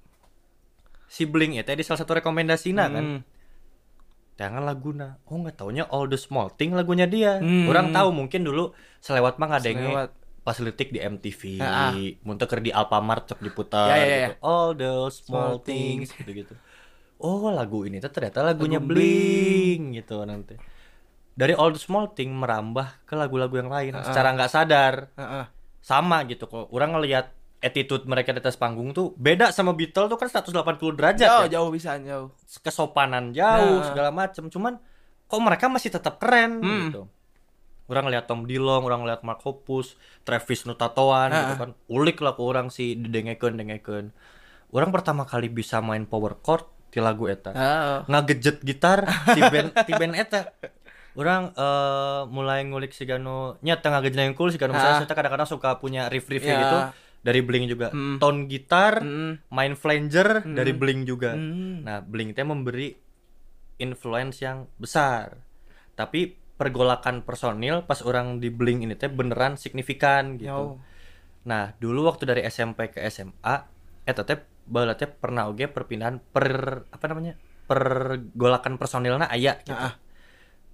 Si Blink ya tadi salah satu rekomendasina kan. Hmm. Jangan laguna. Oh nggak taunya All the Small Thing lagunya dia. Hmm. Orang tahu mungkin dulu selewat mah ngadenge Selewat. Pas litik di MTV, Ah, ah. di Alfamart cok diputar Ya, ya, ya. gitu. All the small, Small things gitu-gitu. Oh, lagu ini tuh ternyata lagunya Lagu Blink gitu nanti. Dari All the Small Thing merambah ke lagu-lagu yang lain Ah, ah. secara nggak sadar. Heeh. Sama gitu kok. Orang ngelihat attitude mereka di atas panggung tuh beda sama Beatles tuh kan 180 derajat Jauh, ya jauh bisa jauh. kesopanan jauh Nah. segala macem cuman kok mereka masih tetap keren Hmm. gitu orang lihat Tom Dillon orang lihat Mark Hoppus Travis Nutatoan Ah. gitu kan ulik lah ke orang si dengekeun dengekeun orang pertama kali bisa main power chord di lagu eta Heeh. ngagejet gitar di band di band eta orang eh, mulai ngulik si Gano nya tengah ngagejet cool si Gano Ah. saya kadang-kadang suka punya riff-riff Ya. gitu dari Blink juga Hmm. tone gitar Hmm. main flanger Hmm. dari Blink juga Hmm. Nah, Blink teh memberi influence yang besar. Tapi pergolakan personil pas orang di Blink ini teh beneran signifikan gitu. Jauh. Nah, dulu waktu dari SMP ke SMA, eta teh baheula teh pernah oge perpindahan per apa namanya? pergolakan personilna aya gitu. Ah.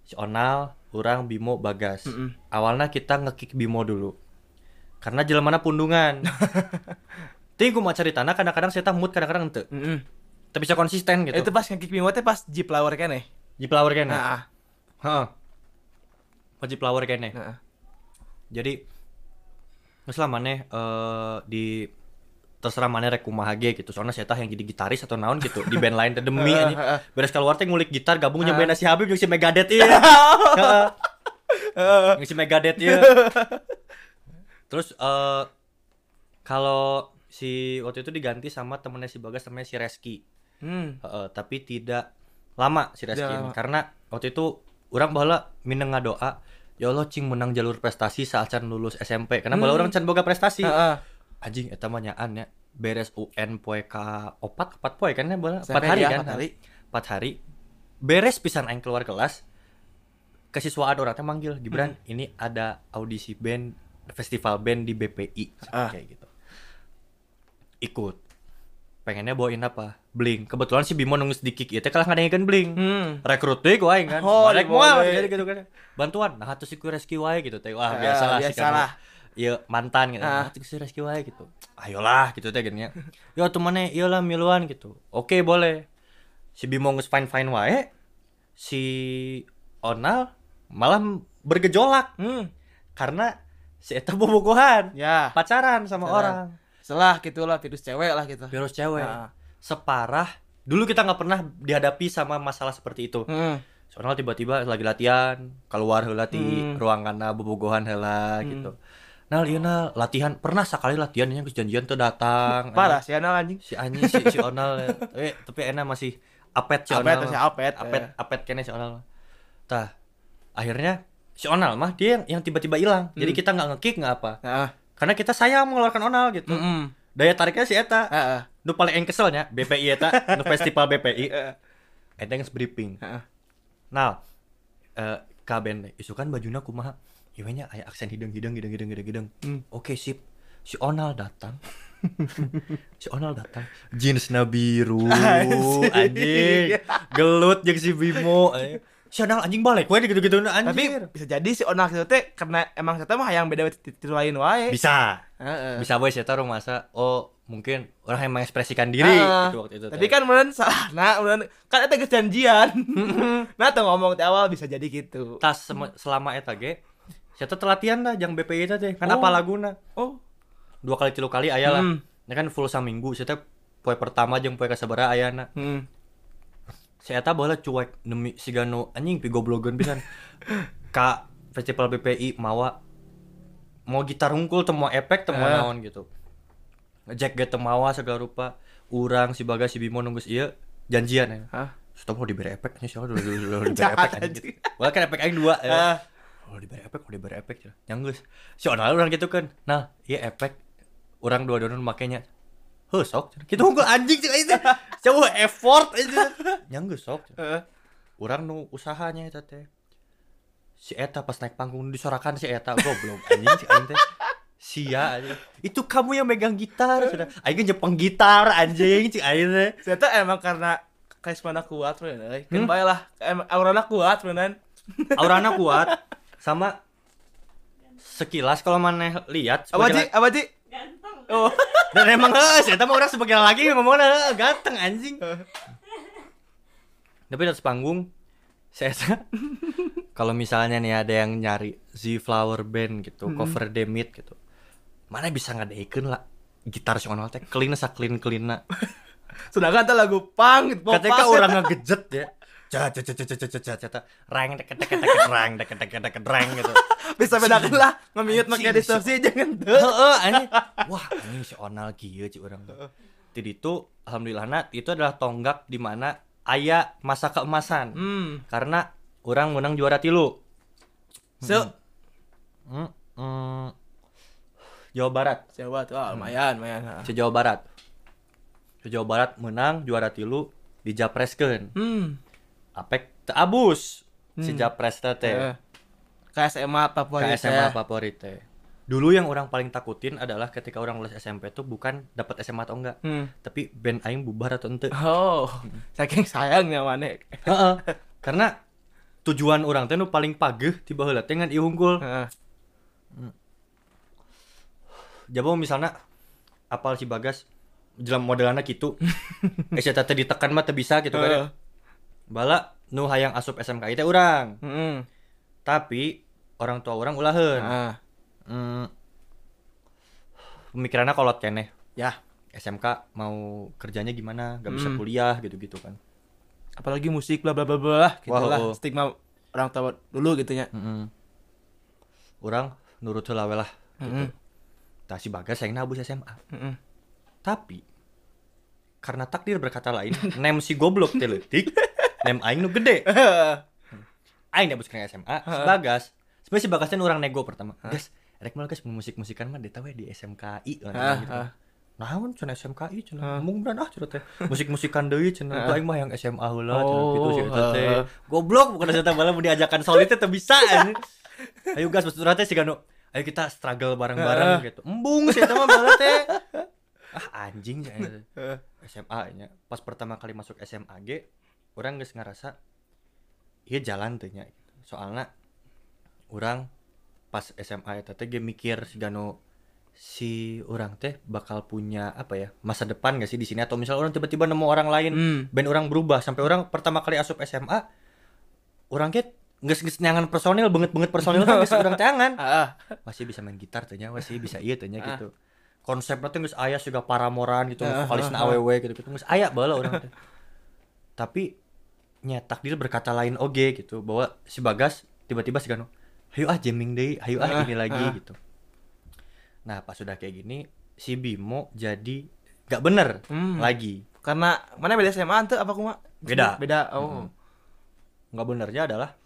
Si Onal, urang Bimo Bagas. Mm-mm. Awalnya kita ngekick Bimo dulu. Karena jelema pundungan. [LAUGHS] Ting kumaha cari tanah kadang-kadang saya mood kadang-kadang henteu. Heeh. Tapi bisa konsisten gitu. Itu pas nge-kick Bimo teh pas Jeep Flower kene. Di flower kene. Heeh. Heeh. Wajib flower kene. Heeh. Jadi lah maneh eh di terserah maneh rek kumaha ge gitu. Soalnya saya yang jadi gitaris atau naon gitu di band lain demi heeh. Beres keluar teh ngulik gitar gabung Heeh. nyobain si Habib jeung si Megadeth. [LAUGHS] Heeh. Yang si Megadeth ieu. [LAUGHS] Terus eh kalau si waktu itu diganti sama temennya si Bagas namanya si Reski. Hmm. Heeh, tapi tidak lama si Reski ini lama. karena waktu itu orang baheula mineng ngadoa ya Allah cing menang jalur prestasi saat can lulus SMP karena Hmm. orang can boga prestasi Heeh. anjing eta mah nyaan ya beres UN poe ka opat opat poe kan ya Sampai 4 hari kan empat hari. 4 hari beres pisan aing keluar kelas kesiswaan orang teh manggil Gibran Hmm. ini ada audisi band festival band di BPI Ah. kayak gitu ikut pengennya bawain apa? Bling kebetulan si Bimo nunggu sedikit ya teh kalah ngadengekeun bling Hmm. rekrut gue aing kan. Oh, Balik boleh. moal jadi gitu kan. Bantuan. Nah atuh si reski wae gitu teh. Wah Ah, biasalah si biasalah. iya mantan gitu. Ah. ah. si Reski wae gitu. Ayolah gitu teh gini ya [LAUGHS] yo tuh mana iyalah miluan gitu. Oke boleh. Si Bimo geus fine fine wae si Onal malah bergejolak. Hmm. karena si eta bobogohan Ya. pacaran sama Pacaran. orang Setelah gitulah virus cewek lah gitu. virus cewek Ah. separah dulu kita nggak pernah dihadapi sama masalah seperti itu Hmm. soalnya tiba-tiba lagi latihan keluar ti Hmm. ruanganna bobogohan heula gitu nah ieu na latihan pernah sekali latihan yang janjian tuh datang Parah sih anal anjing. si anjing si, si Onal ya. [LAUGHS] eh tapi enak masih apet si Apet, Onal si apet, apet eh. apet kene si Onal tah akhirnya si Onal mah dia yang, yang tiba-tiba hilang jadi Hmm. kita nggak ngekick nggak apa Heeh. Karena kita sayang mengeluarkan Onal gitu Heeh. daya tariknya si eta Heeh. nu paling yang keselnya BPI eta [LAUGHS] nu festival BPI eta geus briefing Heeh. nah eh kaben isukan bajuna kumaha ieu nya aya aksen hidung hidung hidung hidung hidung hidung Hmm. oke sip si Onal datang [LAUGHS] si Onal datang jeansna biru [LAUGHS] Anjing. anjing gelut jeung si Bimo eh. Si Onal anjing balik we gitu-gitu Tapi anjing bisa jadi si onak itu teh karena emang saya mah yang beda ti- tiru lain wae. bisa Heeh. bisa boy saya taruh masa oh mungkin orang yang mengekspresikan diri gitu waktu itu Tapi kan meureun salah nah meureun kan eta geus janjian. [LAUGHS] nah tuh ngomong di awal bisa jadi gitu. tas sem- selama eta ge saya teh latihan dah jang BPI eta teh kan Oh. apa laguna Oh. dua kali tilu kali aya lah Hmm. ini kan full saminggu saya teh poe pertama jeung poe kasabaraha ayana Hmm. Si eta bola cuek demi si Gano anjing pi goblogeun pisan [LAUGHS] ka festival BPI mawa mau gitar hungkul teu mau efek teu mau Eh. naon gitu ngejek ge teu mawa segala rupa urang si Bagas si Bimo nunggus ieu janjian ya Hah? Sudah mau diberi efek nya siapa dulu dulu dulu [LAUGHS] diberi efek gitu. Wah kan efek aing dua ya. Ah. Oh diberi efek, oh diberi efek ya. Yang geus. Si onal orang gitu kan. Nah, iya efek orang dua-duanya makainya. Heuh sok. Kita unggul anjing cek teh. Coba effort aja. Yang geus sok. Urang nu usahanya eta teh. Si eta pas naik panggung disorakan si eta goblok anjing cek aing teh. Sia aja. Itu kamu yang megang gitar sudah. Aing jepang gitar anjing cek aing teh. Ternyata emang karena karismana kuat bener euy. Hmm? Kan bae lah aurana kuat beneran. aurana kuat sama sekilas kalau maneh lihat Apa Ji? Apa Ji? Oh. dan emang heeh saya mah orang sebagai lagi ngomongnya "Eh, ganteng anjing tapi di atas panggung saya kalau misalnya nih ada yang nyari Z Flower Band gitu cover Demit gitu mana bisa ngadeikeun lah gitar si Onal teh clean sa clean clean Sedangkan teh lagu pang gitu. punk. orang ngegejet ya cat cat cat cat cat cat rang deket deket deket rang deket deket deket rang gitu. [LAUGHS] Bisa bedakan lah ngemiut makanya distorsi jangan tuh [LAUGHS] wah ini si onal gila cik orang. Jadi itu alhamdulillah nah itu adalah tonggak di mana ayah masa keemasan. Hmm. karena orang menang juara tilu. Hmm. So hmm, hmm. Jawa Barat. Jawa Barat wah lumayan lumayan Se Jawa Barat. Se Jawa Barat menang juara tilu di Japresken hmm. Apek abus. Si Hmm. japres teh. Eh. Ke SMA Ke gitu SMA ya. favorit teh. Dulu yang orang paling takutin adalah ketika orang lulus SMP tuh bukan dapat SMA atau enggak, Hmm. tapi band aing bubar atau ente. Oh, saking sayangnya mana. Heeh. Karena tujuan orang teh nu paling pageh ti baheula teh ngan ieu unggul. Heeh. Jabo misalnya apal si Bagas jelam modelanna kitu. [LAUGHS] eh teh ditekan mah bisa gitu kan. Bala nu hayang asup SMK teh urang. Heeh. Tapi orang tua orang ulaheun. Ah, Hmm. Pemikirannya kolot keneh. ya, SMK mau kerjanya gimana, gak bisa Hmm. kuliah gitu-gitu kan. apalagi musik bla bla bla bla gitu Wah, lah oh. stigma orang tua dulu gitu ya. Mm Orang nurut we lah gitu. Heeh. Tah si Bagas sayang nabus SMA. Heeh. Tapi karena takdir berkata lain, [LAUGHS] nem si goblok teh nem aing nu gede. [LAUGHS] Aing nabus kena SMA, si Bagas. Sebenarnya si Bagas teh nu urang nego pertama. Gas, rek malah guys musik-musikan mah deta we di SMKI lah Ah, gitu. Naon cenah SMKI cenah. Mung beran ah cenah teh. Musik-musikan deui cenah. Tuh aing mah yang SMA heula cenah Oh, gitu si eta teh. ah. Goblok bukan eta malah mau diajakan solid teh teu bisa anjing. Ayo gas betul teh si Gano. Ayo kita struggle bareng-bareng gitu. Embung sih eta mah teh. Ah anjing ya. SMA nya. Pas pertama kali masuk SMA ge orang geus ngerasa ieu jalan teh nya gitu. Soalna orang pas SMA teh ge mikir si Gano si orang teh bakal punya apa ya masa depan gak sih di sini atau misal orang tiba-tiba nemu orang lain Hmm. band orang berubah sampai orang pertama kali asup SMA orang ket geus geus nyangan personil banget-banget personil kan geus urang tangan [LAUGHS] masih bisa main gitar tanya masih bisa iya tanya Ah. gitu konsepnya tuh geus aya juga paramoran gitu Ah, vokalisna ah, ah. gitu gitu geus aya baheula orang teh [LAUGHS] tapi nya takdir berkata lain oge gitu bahwa si Bagas tiba-tiba si Gano hayu ah jamming deui hayu ah Ah, ini lagi ah. gitu nah pas sudah kayak gini si Bimo jadi gak bener Hmm. lagi Karena mana beda SMA tuh apa kuma? Beda. Beda. Oh. nggak benernya adalah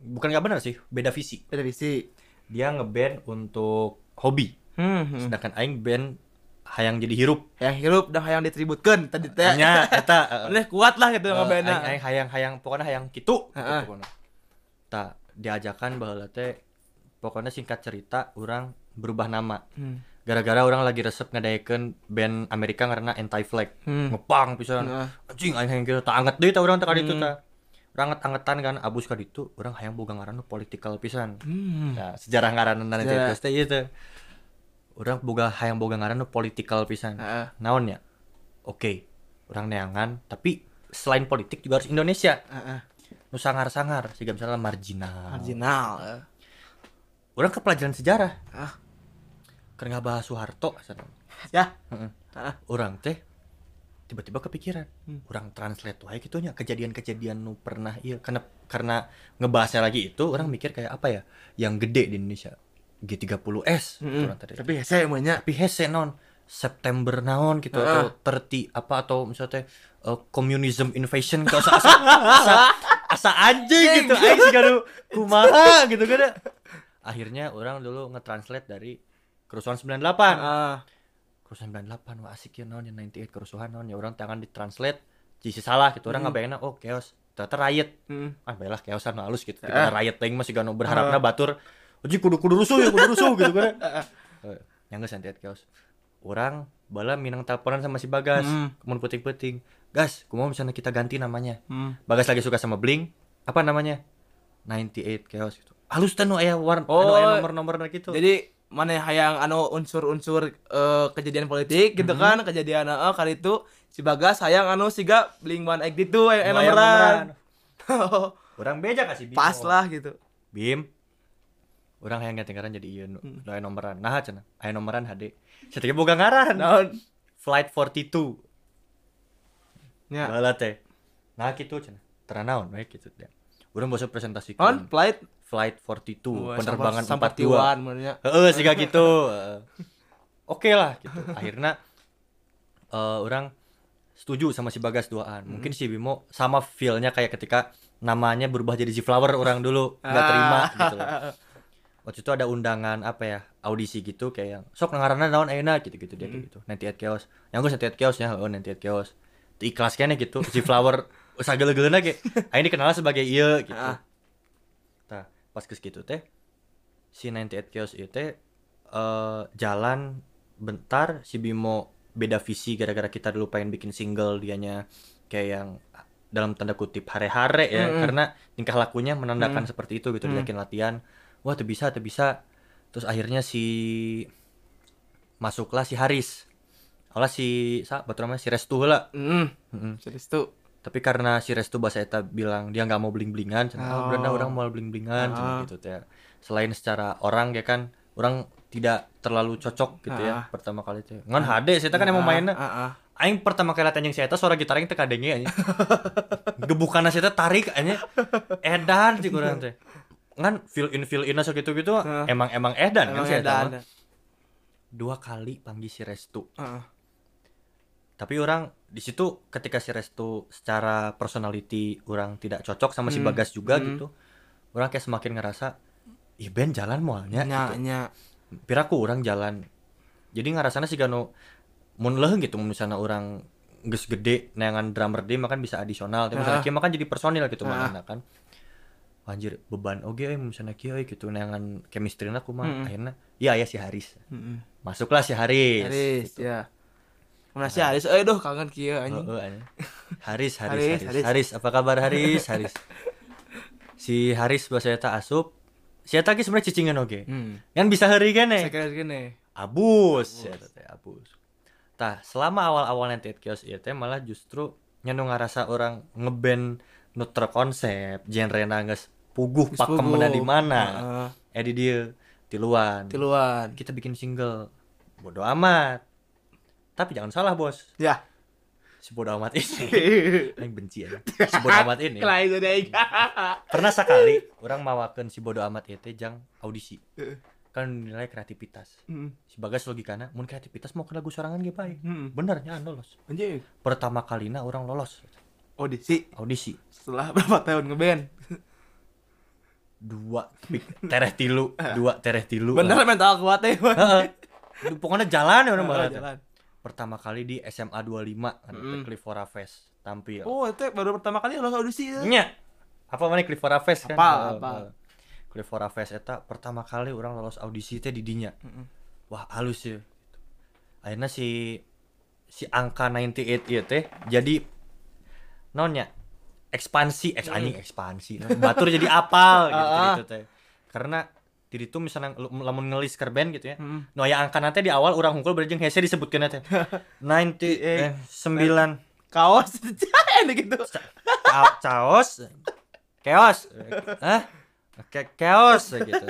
bukan nggak bener sih beda visi Beda visi. dia ngeband untuk hobi Hmm. hmm. sedangkan aing band hayang jadi hirup Yang hirup dah yang ditributkeun tadi teh. nya [LAUGHS] eta Boleh kuat lah gitu ngebandna. aing, aing hayang hayang pokoknya hayang kitu pokoknya tak diajakan bahwa teh pokoknya singkat cerita orang berubah nama Hmm. gara-gara orang lagi resep ngadayekeun band Amerika karena anti flag Hmm. ngepang pisan Heeh. anjing aing hayang gitu tak anget deui tah urang teh ka ditu Hmm. tah anget-angetan kan abus ka ditu urang hayang boga ngaranna political pisan Hmm. Nah, sejarah ngaranna nanti Sejarah. Urang boga hayang boga ngaranna political pisan Heeh. naon ya oke orang neangan tapi selain politik juga harus Indonesia Heeh. nu sangar-sangar sih misalnya marginal Marginal. orang ke pelajaran sejarah Ah. karena bahas Soeharto. Ya. Heeh. Heeh. orang teh tiba-tiba kepikiran Hmm. orang translate wae gitu nya kejadian-kejadian nu pernah iya karena karena ngebahasnya lagi itu orang mikir kayak apa ya yang gede di Indonesia G30S Mm-mm. orang tadi. Tapi hese banyak. tapi hese non. September naon gitu Heeh. atau 30 apa atau misalnya uh, communism invasion ke asa asa, asa, asa anjing gitu. Aing sih kanu kumaha gitu kan akhirnya orang dulu nge-translate dari kerusuhan 98 Ah. kerusuhan 98 wah asik ya non yang 98 kerusuhan non. Ya orang tangan ditranslate jisi salah gitu. Orang Hmm. ngabayangna oh chaos. Ternyata riot. Hmm. ah baiklah chaosan halus gitu. Daripada riot teuing masih gano berharapna batur uji kudu kudu rusuh ya kudu rusuh gitu kan yang geus santet chaos orang bala minang teleponan sama si Bagas. Hmm. kemun puting-puting. Gas kumaha misalnya kita ganti namanya? Hmm. Bagas lagi suka sama Blink apa namanya? 98 chaos gitu. Halus teh nu aya warna Oh, anu nomor-nomor gitu. Jadi mana hayang anu unsur-unsur eh, kejadian politik gitu kan kejadian heeh kali itu si Bagas hayang anu siga Blink One Egg gitu aya Nu aya nomoran. [LAUGHS] orang beja kasih Bimo. Pas lah gitu. Bim orang hayang ganti ngaran jadi nu Hmm. aya nomoran nah cenah aya nomoran HD Setelah boga ngaran Naon? Flight 42 Ya. Bala teh nah gitu cenah teu naon we gitu teh urang basa presentasi On flight Flight 42 Wah, penerbangan sampai 42 sampai menurutnya. Heeh, sih gitu. [LAUGHS] Heeh. Oke lah gitu. Akhirnya eh orang setuju sama si Bagas duaan. Hmm. Mungkin si Bimo sama feel-nya kayak ketika namanya berubah jadi si Flower orang dulu nggak terima Ah. gitu loh. [LAUGHS] Waktu itu ada undangan apa ya audisi gitu kayak yang sok ngaranna naon enak gitu-gitu dia Hmm. kayak gitu. Nanti at chaos. Yang gue nanti at chaos ya, oh nanti at chaos. Itu ikhlas kayaknya gitu. Si Flower [LAUGHS] sagele-gelena ge. Aing dikenal sebagai ieu gitu. Ah. Nah, pas geus gitu teh si 98 Chaos itu teh eh, jalan bentar si Bimo beda visi gara-gara kita dulu pengen bikin single dianya kayak yang dalam tanda kutip hare-hare ya Mm-mm. karena tingkah lakunya menandakan Mm. seperti itu gitu Mm. diakin latihan wah tuh bisa tuh bisa terus akhirnya si masuklah si Haris Olah si sa betul namanya si Restu lah Hmm. Mm-mm. Serius tuh. tapi karena si Restu bahasa eta bilang dia nggak mau bling blingan cenah oh. Oh. Brenda orang mau bling blingan Ah. gitu teh selain secara orang ya kan orang tidak terlalu cocok gitu ya Ah. pertama kali teh ngan HD saya kan emang mainnya Ah, ah. aing pertama kali latihan yang saya suara gitar aing teh kadenge aja [LAUGHS] gebukan saya tarik aja edan sih kurang teh ngan fill in fill in sok gitu gitu Ah. emang emang edan kan Emang saya edan. dua kali panggil si Restu ah. tapi orang di situ ketika si Restu secara personality orang tidak cocok sama si Hmm. Bagas juga Hmm. gitu orang kayak semakin ngerasa ih Ben jalan mualnya Nya, gitu. nya. piraku orang jalan jadi ngerasana sih gano mun leuh gitu mun misalnya orang geus gede neangan drummer dia makan bisa adisional tapi misalnya kieu makan jadi personil gitu Ah. mana kan anjir beban oke euy misalnya kieu euy gitu neangan chemistry-na kumaha Mm-mm. akhirnya iya ya si Haris Mm-mm. masuklah si Haris Haris, gitu. ya. Mana sih Haris? Eh, duh kangen kieu anjing. Oh, oh, anjing. Haris, Haris, Haris, Haris, Haris. Haris, apa kabar Haris? Haris. Si Haris bahasa eta asup si eta sebenarnya cicingan oge Hmm. kan bisa hari gini abus ya teh abus tah selama awal-awal nanti kios ieu teh malah justru nyanu ngarasa orang ngeband nu terkonsep genre geus puguh pakem puguh. di mana? eh di dieu tiluan. Tiluan. kita bikin single. Bodo amat. Tapi jangan salah bos. Ya. si bodo amat ini. [LAUGHS] Yang benci ya. Si bodo amat ini. [LAUGHS] Pernah sekali orang mawakan si bodo amat itu jang audisi. Kan nilai kreativitas. Hmm. si bagas logikana mun kreativitas mau ke lagu sorangan ge bae Hmm. bener nya lolos Anjing. pertama kalinya orang lolos Audisi audisi setelah [LAUGHS] berapa tahun ngeband? dua tereh tilu dua tereh tilu Bener mental kuat ya. Pokoknya jalan ya banget jalan. pertama kali di SMA 25 kan Mm. Cliffora Fest tampil Oh, itu baru pertama kali lo audisi ya. nya apa mana Cliffora Fest kan Apal, Heeh, apal. heeh. Cliffora Fest eta pertama kali orang lolos audisi teh di dinya Heeh. wah halus ya akhirnya si si angka 98 ieu teh jadi nonnya ekspansi eks anjing ekspansi. Batur jadi apal [LAUGHS] gitu, Ah, ah. gitu teh. Karena diri tuh misalnya lu- lamun ngelis ke band gitu ya Hmm. no ya angka nanti di awal orang hungkul berjeng hese disebutkan teh. [LAUGHS] 90 eh 9 Kaos. [LAUGHS] Ini gitu. Caos. Keos. Hah? Ke keos gitu.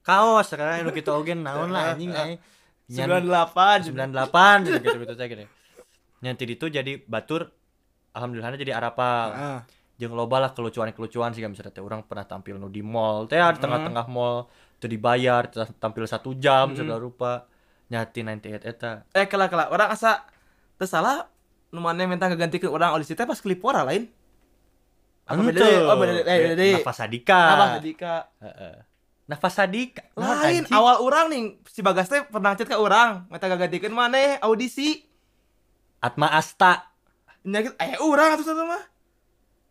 Kaos karena nu kita oge naon lah anjing aing Nyan- 98 98 gitu gitu gitu saya gini nanti itu jadi batur alhamdulillahnya jadi arapal Heeh. jeung loba lah kelucuan-kelucuan sih misalnya teh orang pernah tampil nu di mall teh di tengah-tengah mall teu dibayar tampil satu jam segala rupa nyati 98 eta Eh kela kela orang asa teu salah nu maneh minta ngagantikeun orang audisi teh pas klipora lain. Apa beda? Oh beda deui. Eh, beda deui. Nafas Sadika Apa tadi Kak? Heeh. Nafas Sadika Lain awal orang nih si Bagas teh pernah chat ke orang, minta ngagantikeun maneh audisi. Atma Asta Nyakit eh urang atuh satu mah.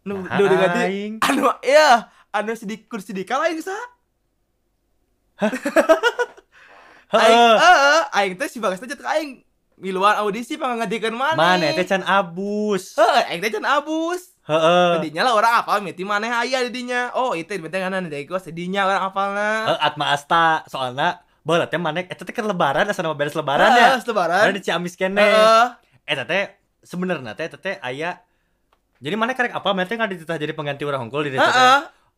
Nu Nah, nu diganti anu iya, anu sidik kursi dika lain sa. Aing Heeh. heeh, aing teh si Bagas teh ke aing. Miluan audisi pangagantikeun maneh. mana teh can abus Heeh, aing teh can abus. heeh Tadinya lah orang apa miti maneh aya di dinya. Oh, itu bentar kana dari gua sedinya orang apalna. Eh, Atma Asta soalnya bola teh mana eta teh kan lebaran asa nama beres lebaran ya Heeh, lebaran. ada di Ciamis kene Heeh. eta teh sebenarnya teh eta teh aya jadi mana karek apa mana teh nggak dititah jadi pengganti orang hongkol di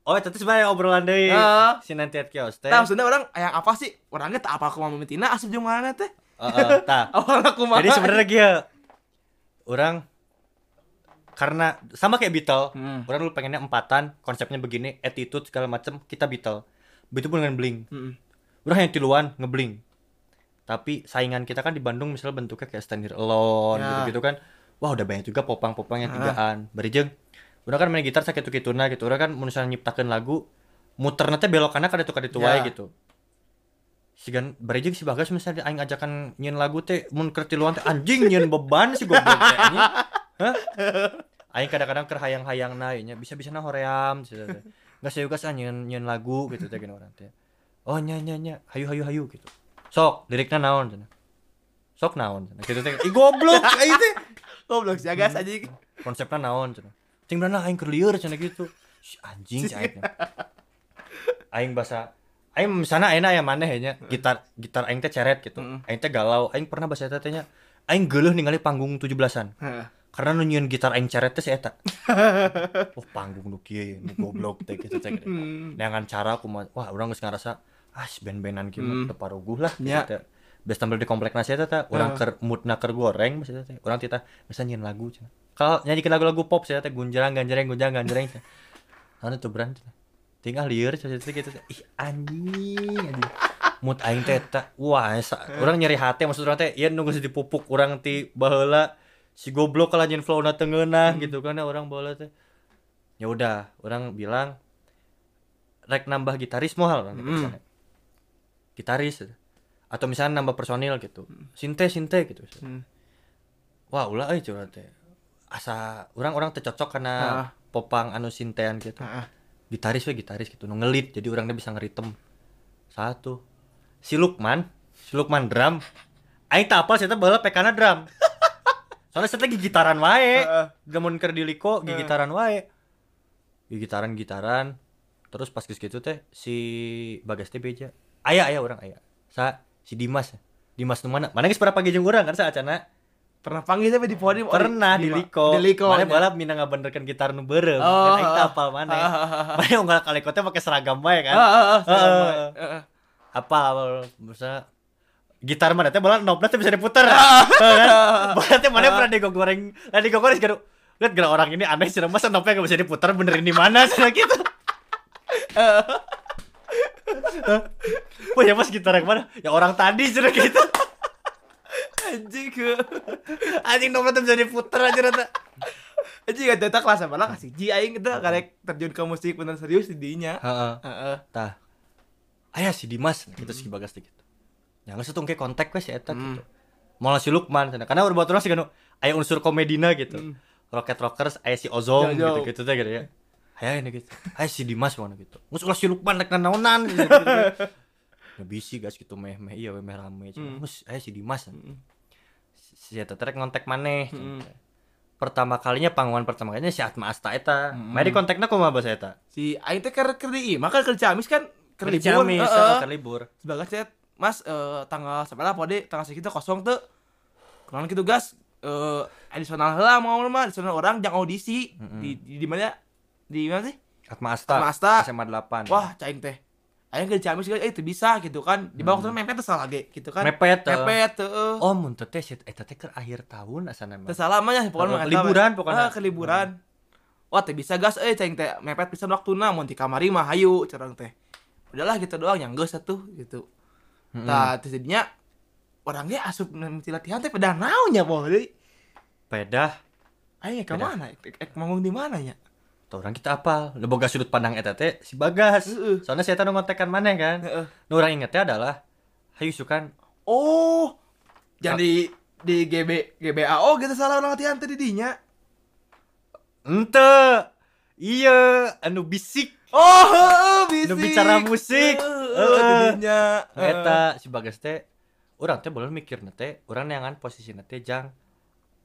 oh teh sebenarnya obrolan Heeh. si nanti at kios teh Nah, maksudnya orang yang apa sih? Orangnya tak apa aku mau mitina asup jeung mana teh? Heeh, tah [LAUGHS] Awalnya aku mah. jadi sebenarnya kia orang karena sama kayak Beatle Hmm. orang dulu pengennya empatan konsepnya begini attitude segala macam kita Beatle begitu pun dengan Blink Heeh. udah yang tiluan ngebling tapi saingan kita kan di Bandung misalnya bentuknya kayak Stand Here Alone Ya. gitu-gitu kan wah udah banyak juga popang-popang yang tigaan. Berijeng udah kan main gitar sakit gitu nah gitu. Udah kan misalnya nyiptakan lagu muter nanti belok kanan kada tuh kada tuai Ya. gitu. Si gan berijeng si bagas misalnya aing ajakan nyen lagu teh mun keur tiluan teh anjing nyen beban si goblok teh anjing. [LAUGHS] Hah? Aing kadang-kadang keur hayang-hayang na nya bisa-bisa hoream gitu saya juga nyen nyen lagu gitu teh gini orang teh. Oh nya nya nya hayu hayu hayu gitu. Sok liriknya naon cenah? Sok naon cenah? Gitu teh. Ih goblok aing teh Goblok sih gas anjing. konsepnya naon cenah ting bener aing keur lieur cenah gitu si anjing si aing aing bahasa aing misalnya aing aya maneh nya gitar gitar aing teh ceret gitu Mm. aing teh galau aing pernah bahasa eta aing geuleuh ningali panggung 17-an Heeh. karena nu nyieun gitar aing ceret teh si eta [LAUGHS] oh panggung nu kieu nu goblok teh gitu. Hmm. dengan cara aku wah orang geus ngarasa ah band-bandan kieu Hmm. mah teu paruguh lah gitu Ya. Beus tampil di komplek nasi teh urang Heeh. keur moodna keur goreng maksudnya teh. Urang titah bisa nyian lagu cenah. Kalau nyanyikan lagu-lagu pop saya teh gunjrang ganjreng gunjang ganjreng cenah. Anu tuh cenah. Tinggal lieur cenah teh gitu ih anjing anjing. Mood aing teh wah sa, urang nyeri hati maksud urang teh ieu nunggu si dipupuk urang ti baheula si goblok kalau nyen flow na tengeunah gitu kan orang bola teh. Ya udah orang bilang rek nambah gitaris mahal orang Hmm. misalnya. gitaris. Atau misalnya nambah personil gitu. Sinte sinte gitu. Hmm. wah ulah euy curhat teh. Asa orang-orang tercocok karena Ah. popang anu sintean gitu. Heeh. gitaris we gitaris gitu. Nu ngelit jadi orangnya bisa ngeritem. Satu. Si Lukman si Lukman drum. Aing tak apal saya baheula pekana drum. [LAUGHS] Soalnya saya lagi gitaran wae. Heeh. gamun keur di liko gigitaran wae. Gigitaran gitaran terus pas gitu teh si Bagas teh beja. Aya aya orang aya. Sa si Dimas. Dimas nu mana? Mana geus pernah panggil jeung urang kan sa acana Pernah panggil tapi di podium. pernah di Liko. Di Liko. mana nya. balap mina ngabenerkeun gitar nu beureum Oh, kan teh apal mana ah, ah, ah. mana unggal kaliko teh pakai seragam bae kan? Heeh. Heeh. apa misalnya gitar mana teh? Bola knobnya teh bisa diputer. [LAUGHS] Kan? bola teh mana pernah digoreng? Lah digoreng sekarang lihat gerak orang ini aneh sih masa knobnya gak bisa diputer benerin di mana sih? [LAUGHS] Gitu Wah ya mas gitar yang mana? Ya orang tadi sudah gitu. Anjing ke. Anjing knobnya tuh bisa diputer aja rata. Anjing gak tetap kelas apa lah kasih Ji aing kita karek terjun ke musik bener serius di dinya. Heeh. Heeh. Tah. Ayah si Dimas gitu si Bagas gitu. Yang geus tuh kayak kontak we si eta gitu. Malah si Lukman karena udah orang sih kan aya unsur komedina gitu. Rocket Rockers aya si Ozom Jo, jo. gitu gitu teh gitu ya. Aya ini gitu. Aya si Dimas mana gitu. Mus ulah si Lukman rek naonan gitu. gitu. [LAUGHS] Ya bisi guys gitu meh-meh iya we meh rame. Mus aya si Dimas. Si eta rek ngontek maneh. cenah. Pertama kalinya panggungan pertama kalinya si Atma Asta eta. Mari kontakna kumaha bahasa eta? Si aing teh keur keur di imah kan kerja amis kan keur Kerja libur. Ciamis, kan libur. Sebagai Mas eh, tanggal seberapa pode tanggal segitu kosong tuh. Kenalan gitu gas eh additional lah mau mah additional orang jangan audisi di di, di mana di mana sih? Atma Asta. Atma Asta. SMA 8. Wah, caing teh. Aing ke Ciamis eh itu bisa gitu kan. Di bawah tuh mepet salah ge gitu kan. Mepet, eh. Mepet heeh. Oh, mun teh teh shit eta teh keur akhir tahun asana mah. Teu salah mah nya pokoknya mah liburan pokoknya. Ah, ke liburan. Wah, teh bisa gas euy caing teh mepet bisa waktuna mun di kamari mah hayu cerang teh. Udahlah gitu doang yang geus atuh gitu. Tah terus jadinya orangnya asup nanti latihan teh pada naonnya poe deui. Pedah. Aing ke mana? Ek, ek manggung di mana nya? Orang kita apa? Udah boga sudut pandang eta teh si Bagas. Heeh. Soalnya saya tahu ngontekan maneh kan. Heeh. Nu urang inget teh adalah hayu sukan Oh. Jadi di GB GBAO gitu salah orang latihan teh di dinya. ente iya anu bisik Oh, heeh, bisik. Nu bicara musik. Heeh. jadinya. Nu eta si Bagas teh urang teh boleh mikir teh urang neangan posisi teh jang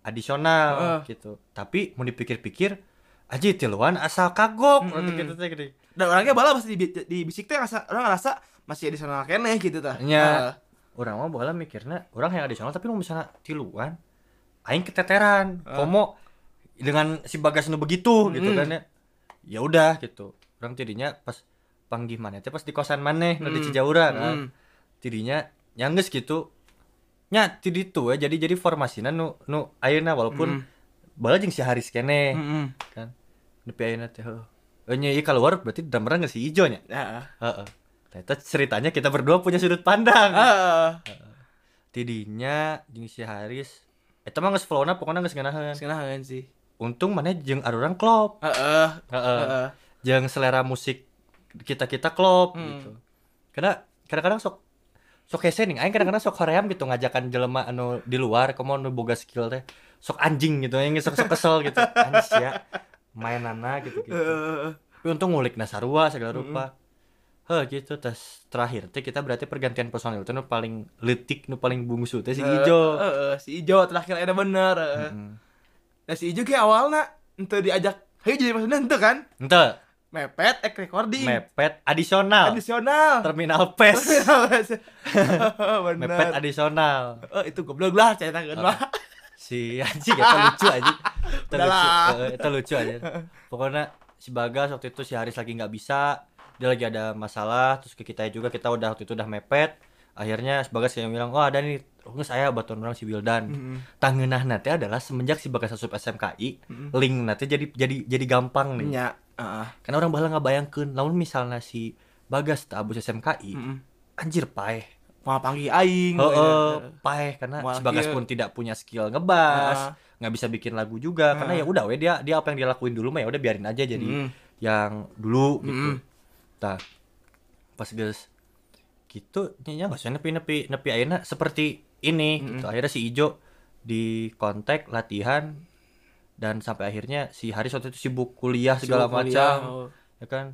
adisional gitu. Tapi mau dipikir-pikir aja tiluan asal kagok Mm-mm. gitu teh gede. Dan orangnya bala masih di, di bisik teh rasa orang ngerasa masih adisional keneh gitu tah. Nya. Orang mah bola mikirnya orang yang adisional tapi mau misalnya tiluan aing keteteran komo dengan si bagas nu begitu gitu Mm. kan ya ya udah gitu orang tidinya pas panggih mana teh pas di kosan maneh nu di Mm. Cijaura kan Mm. tidinya nyangges gitu nya tidi ya jadi jadi formasinya nu nu ayeuna walaupun Mm. bala jeung si Haris kene Heeh. kan nepi ayeuna teh heuh Eh, nya ieu keluar berarti drummerna geus si Ijo nya Heeh. heeh Ternyata ceritanya kita berdua punya sudut pandang. Heeh. tidinya jeung si Haris eta mah geus flow-na pokona geus ngeunaheun Sekarang sih. untung maneh jeung arurang klop Heeh. heeh Heeh. jeung selera musik kita-kita klop Hmm. gitu karena kadang-kadang sok sok hese nih aing kadang-kadang sok hoream gitu ngajakan jelema anu di luar komo anu boga skill teh sok anjing gitu yang sok sok kesel gitu [LAUGHS] anjing ya mainana gitu gitu tapi untung ngulik nasarua segala rupa. Heh gitu. Terus terakhir teh kita berarti pergantian personil itu nu paling letik nu paling bungsu teh si Ijo. Heeh, si Ijo terakhir ada bener. heeh. Heeh. Nah si Ijo kayak awalnya ente diajak Hayu jadi maksudnya ente kan? Ente. Mepet ek recording. Mepet adisional. Adisional. Terminal pes. [LAUGHS] Bener. Mepet adisional. Oh, itu goblok lah cerita kan mah si [LAUGHS] anjing itu lucu aja [LAUGHS] itu Udah lucu itu lucu aja pokoknya si Bagas waktu itu si Haris lagi nggak bisa dia lagi ada masalah terus ke kita juga kita udah waktu itu udah mepet. Akhirnya si Bagas yang bilang oh ada nih saya batuan orang si Wildan. Mm-mm. tangeunah nanti adalah semenjak si Bagas asup SMKI Mm-mm. link nanti jadi jadi jadi gampang nih. Nya heeh. Karena orang bahala nggak bayangkan namun misalnya si Bagas tak abus SMKI Heeh. anjir paeh mau panggil aing Oh, pokoknya. paeh karena Wah, si Bagas iya. pun tidak punya skill ngebas, nggak bisa bikin lagu juga karena ya udah we dia dia apa yang dia lakuin dulu mah ya udah biarin aja jadi Mm. yang dulu gitu. Mm. Nah, pas guys gitu nya nggak usah nepi nepi nepi ayeuna seperti ini gitu. Akhirnya si Ijo di kontak latihan dan sampai akhirnya si Haris waktu itu sibuk kuliah segala Sibuk kuliah, macam oh. ya kan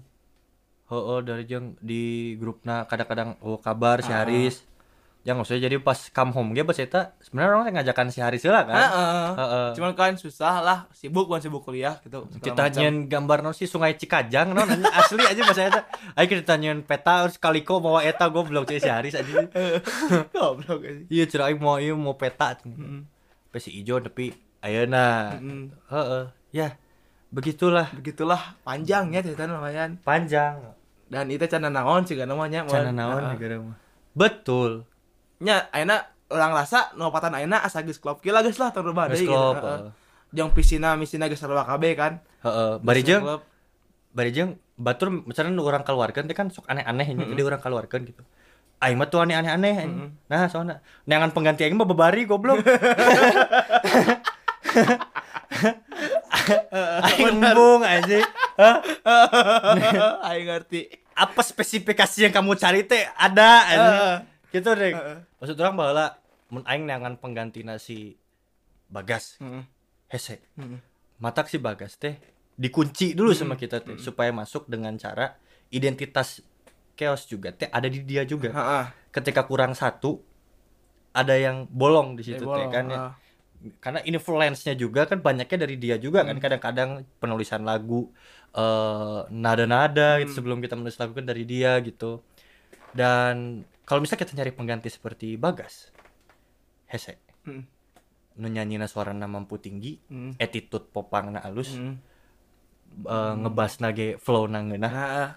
oh, oh dari jeng di grupna kadang-kadang oh kabar si Ah. Haris yang maksudnya jadi pas come home bos eta sebenarnya orang ngajakan si Haris lah kan Heeh. Heeh. Cuman kan susah lah, sibuk kan sibuk kuliah gitu. kita nyen gambar non si sungai Cikajang non asli aja bahasa eta ayo kita nyen peta terus kaliko bawa eta goblok cek si Haris aja [LAUGHS] Goblok aja. iya cerah aing mau iya mau peta si ijo tapi ayeuna Mm. heeh ya begitulah. Begitulah. Panjangnya cerita lumayan. panjang. Dan itu cana naon sih namanya. cana naon negara mah betul. Nya ayeuna orang rasa nopatan ayeuna asa geus klop. Gila geus lah tur Geus deui klop, heeh. Jeung pisina misina geus sarua kabeh kan. heeh. Bari jeung bari jeung batur misalnya nu orang keluarkan teh kan sok aneh-aneh ini jadi orang keluarkan gitu. Aing mah tuh aneh-aneh anjing. nah soalnya. Neangan pengganti aing mah bebari goblok [LAUGHS] [LAUGHS] aing embung anjing Hah? [LAUGHS] Aing ngerti. apa spesifikasi yang kamu cari teh ada anjing. Gitu deh maksud orang bahwa mun aing neangan pengganti nasi bagas Heeh. hese Heeh. matak si bagas teh dikunci dulu sama kita teh supaya masuk dengan cara identitas chaos juga teh ada di dia juga Heeh. ketika kurang satu ada yang bolong di situ Eh, teh kan ya. Karena influence-nya juga kan banyaknya dari dia juga kan. Kadang-kadang penulisan lagu eh nada-nada gitu sebelum kita menulis lagu kan dari dia gitu. Dan kalau misalnya kita nyari pengganti seperti Bagas hese. Nyanyina suarana mampu tinggi Heeh. attitude popangna alus Heeh. eh, ngebas nage flow nang ngeunah Heeh.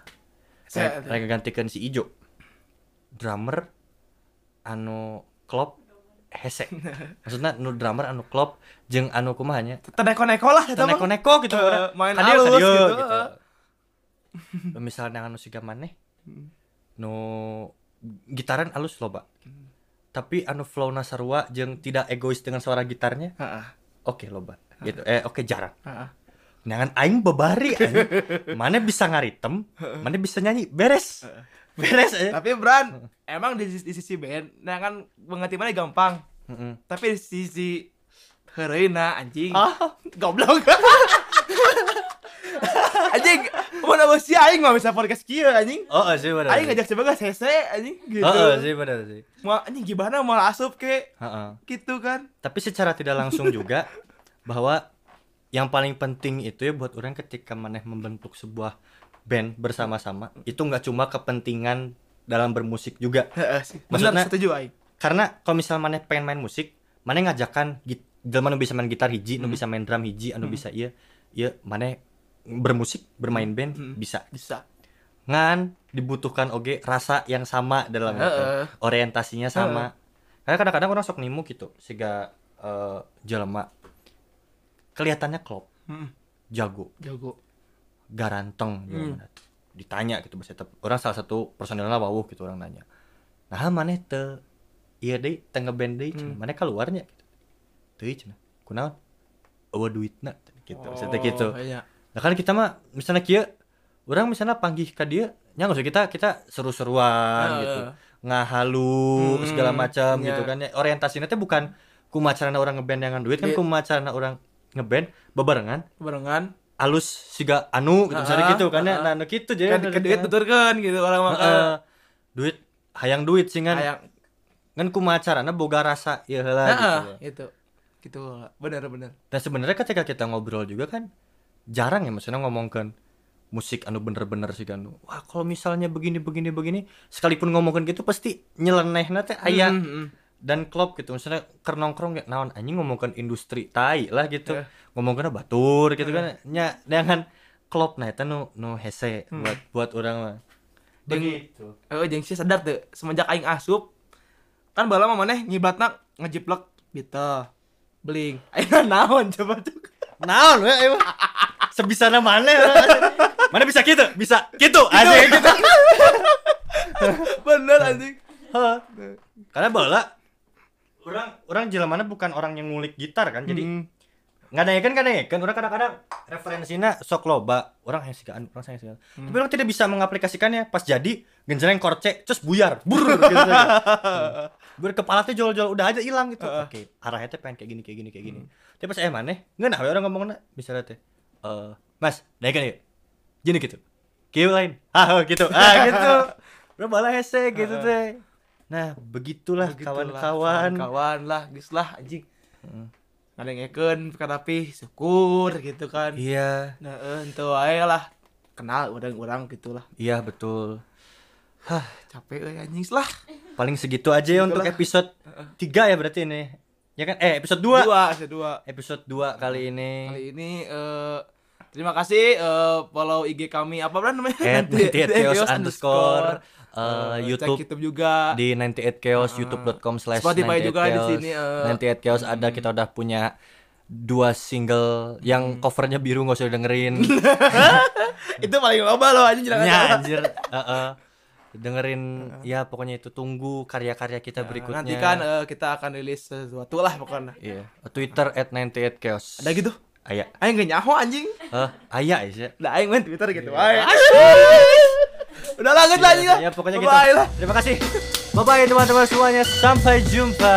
Saya rek gantikan si Ijo. Drummer anu klop hese [LAUGHS] maksudnya nu drummer anu klop jeung anu kumaha nya teneko-neko lah eta mah. neko-neko gitu orang. main dieu, gitu, gitu. eh. [LAUGHS] misalnya anu siga maneh Hmm. nu gitaran alus loba tapi anu flow sarua jeung tidak egois dengan suara gitarnya Heeh. oke loba gitu eh oke jarang Heeh. Nangan aing bebari. [LAUGHS] Mana bisa ngaritem, mana bisa nyanyi, beres. Beres aja. Tapi Bran, [LAUGHS] emang di, sisi- di sisi band, nah kan mengerti mana gampang. Heeh. Tapi di sisi hereuna anjing. Ah. [LAUGHS] Goblok. [LAUGHS] anjing, mana bos si aing mah bisa podcast kieu anjing. Oh, sih benar. Aing ngajak coba gak hese anjing gitu. Oh, sih benar sih. Mau anjing gimana mau asup ke Heeh. gitu kan. Tapi secara tidak langsung juga bahwa yang paling penting itu ya buat orang ketika maneh membentuk sebuah band bersama-sama itu nggak cuma kepentingan dalam bermusik juga. Maksudnya- setuju aing. karena kalau misalnya maneh pengen main musik maneh ngajakan git jelema nu bisa main gitar hiji nu bisa main drum hiji anu bisa iya iya maneh bermusik bermain band Hmm. bisa Bisa. ngan dibutuhkan oge rasa yang sama dalam orientasinya sama karena kadang-kadang orang sok nimu gitu sehingga eh, jelema kelihatannya klop Hmm. jago Jago. Garanteng Hmm. tuh. ditanya gitu bahasa orang salah satu personilnya wawuh gitu orang nanya nah mana te iya deh tengah band deh Hmm. mana keluarnya gitu tuh cina kunaon awa duitna gitu oh, gitu Iya. Nah kan kita mah misalnya kia orang misalnya panggil ke dia nya nggak usah kita kita seru-seruan Heeh. gitu ngahalu Hmm, segala macam iya. gitu kan ya orientasinya teh bukan kumacarana orang ngeband dengan duit kan Duit. kumacarana orang ngeband bebarengan Barengan. Alus siga anu gitu misalnya Heeh, gitu kan ya heeh. nah nu gitu jadi Kan ke duit tuturkeun gitu orang mah. Duit hayang duit sih kan Kayak kan kumacarana boga rasa ya heula gitu Heeh, ya. itu. Gitu. Bener bener. Dan sebenarnya ketika kita ngobrol juga kan jarang ya maksudnya ngomongkan musik anu bener-bener sih kan. Wah, kalau misalnya begini begini begini sekalipun ngomongkan gitu pasti nyeleneh teh aya Hmm, hmm, hmm. Dan klop gitu. Misalnya ker nongkrong ya naon anjing ngomongkan industri tai lah gitu. Eh. Ngomongkan batur gitu kan. Nya dengan klop nah eta nu nu hese Hmm. buat buat orang mah. Jeung- Begitu. Eh, jeung sih sadar tuh semenjak aing asup kan bala mah maneh ngibatna ngejiplek Beatle, Blink. [LAUGHS] Aing naon coba tuh. Naon we emang [LAUGHS] sebisana mana mana bisa gitu bisa gitu aja gitu [LAUGHS] Bener anjing. Karena bala orang orang jelamana bukan orang yang ngulik gitar kan. Jadi Hmm. nggak ada kan kan kan orang kadang-kadang referensinya sok loba. Orang yang sigaan orang yang sigaan tapi orang tidak bisa mengaplikasikannya. Pas jadi genjreng korce terus buyar. Bur gitu saja. [LAUGHS] berkepala teh jol-jol udah aja hilang gitu. Oke arahnya teh pengen kayak gini kayak gini kayak gini. Tapi pas eh mana? Nggak nah orang ngomongnya. Misalnya teh eh mas naikkan ya gini gitu. Kieu lain. [LAUGHS] Ah gitu. Ah gitu. Bro bala hese gitu teh Nah, begitulah kawan-kawan. kawan lah geus lah anjing Heeh. ngadengekeun tapi syukur gitu kan Iya, nah ente wae lah kenal orang-orang gitulah iya betul. Hah, capek euy anjing lah paling segitu aja ya untuk episode 3 ya berarti ini. Ya kan? Eh, episode 2. dua dua Episode 2 kali ini. kali ini eh terima kasih eh, follow IG kami apa namanya At [LAUGHS] 98 chaos underscore, eh, Eh, YouTube cek YouTube juga. 98 chaos youtube.com slash Spotify 98 juga di sini, eh. 98 chaos ada kita udah punya dua single Hmm. yang covernya biru nggak usah dengerin [LAUGHS] itu paling loba loh anjing jangan ya anjir. Heeh. [LAUGHS] dengerin ya pokoknya itu tunggu karya-karya kita berikutnya. nanti kan eh, kita akan rilis sesuatu lah pokoknya. Iya. Twitter at 98 chaos. Ada gitu? Aya. Aing gak nyaho anjing. Eh aya ya Udah aing main Twitter gitu wae. Udah lanjut lah anjing lah. ya pokoknya gitu Bye lah. terima kasih bye bye teman-teman semuanya sampai jumpa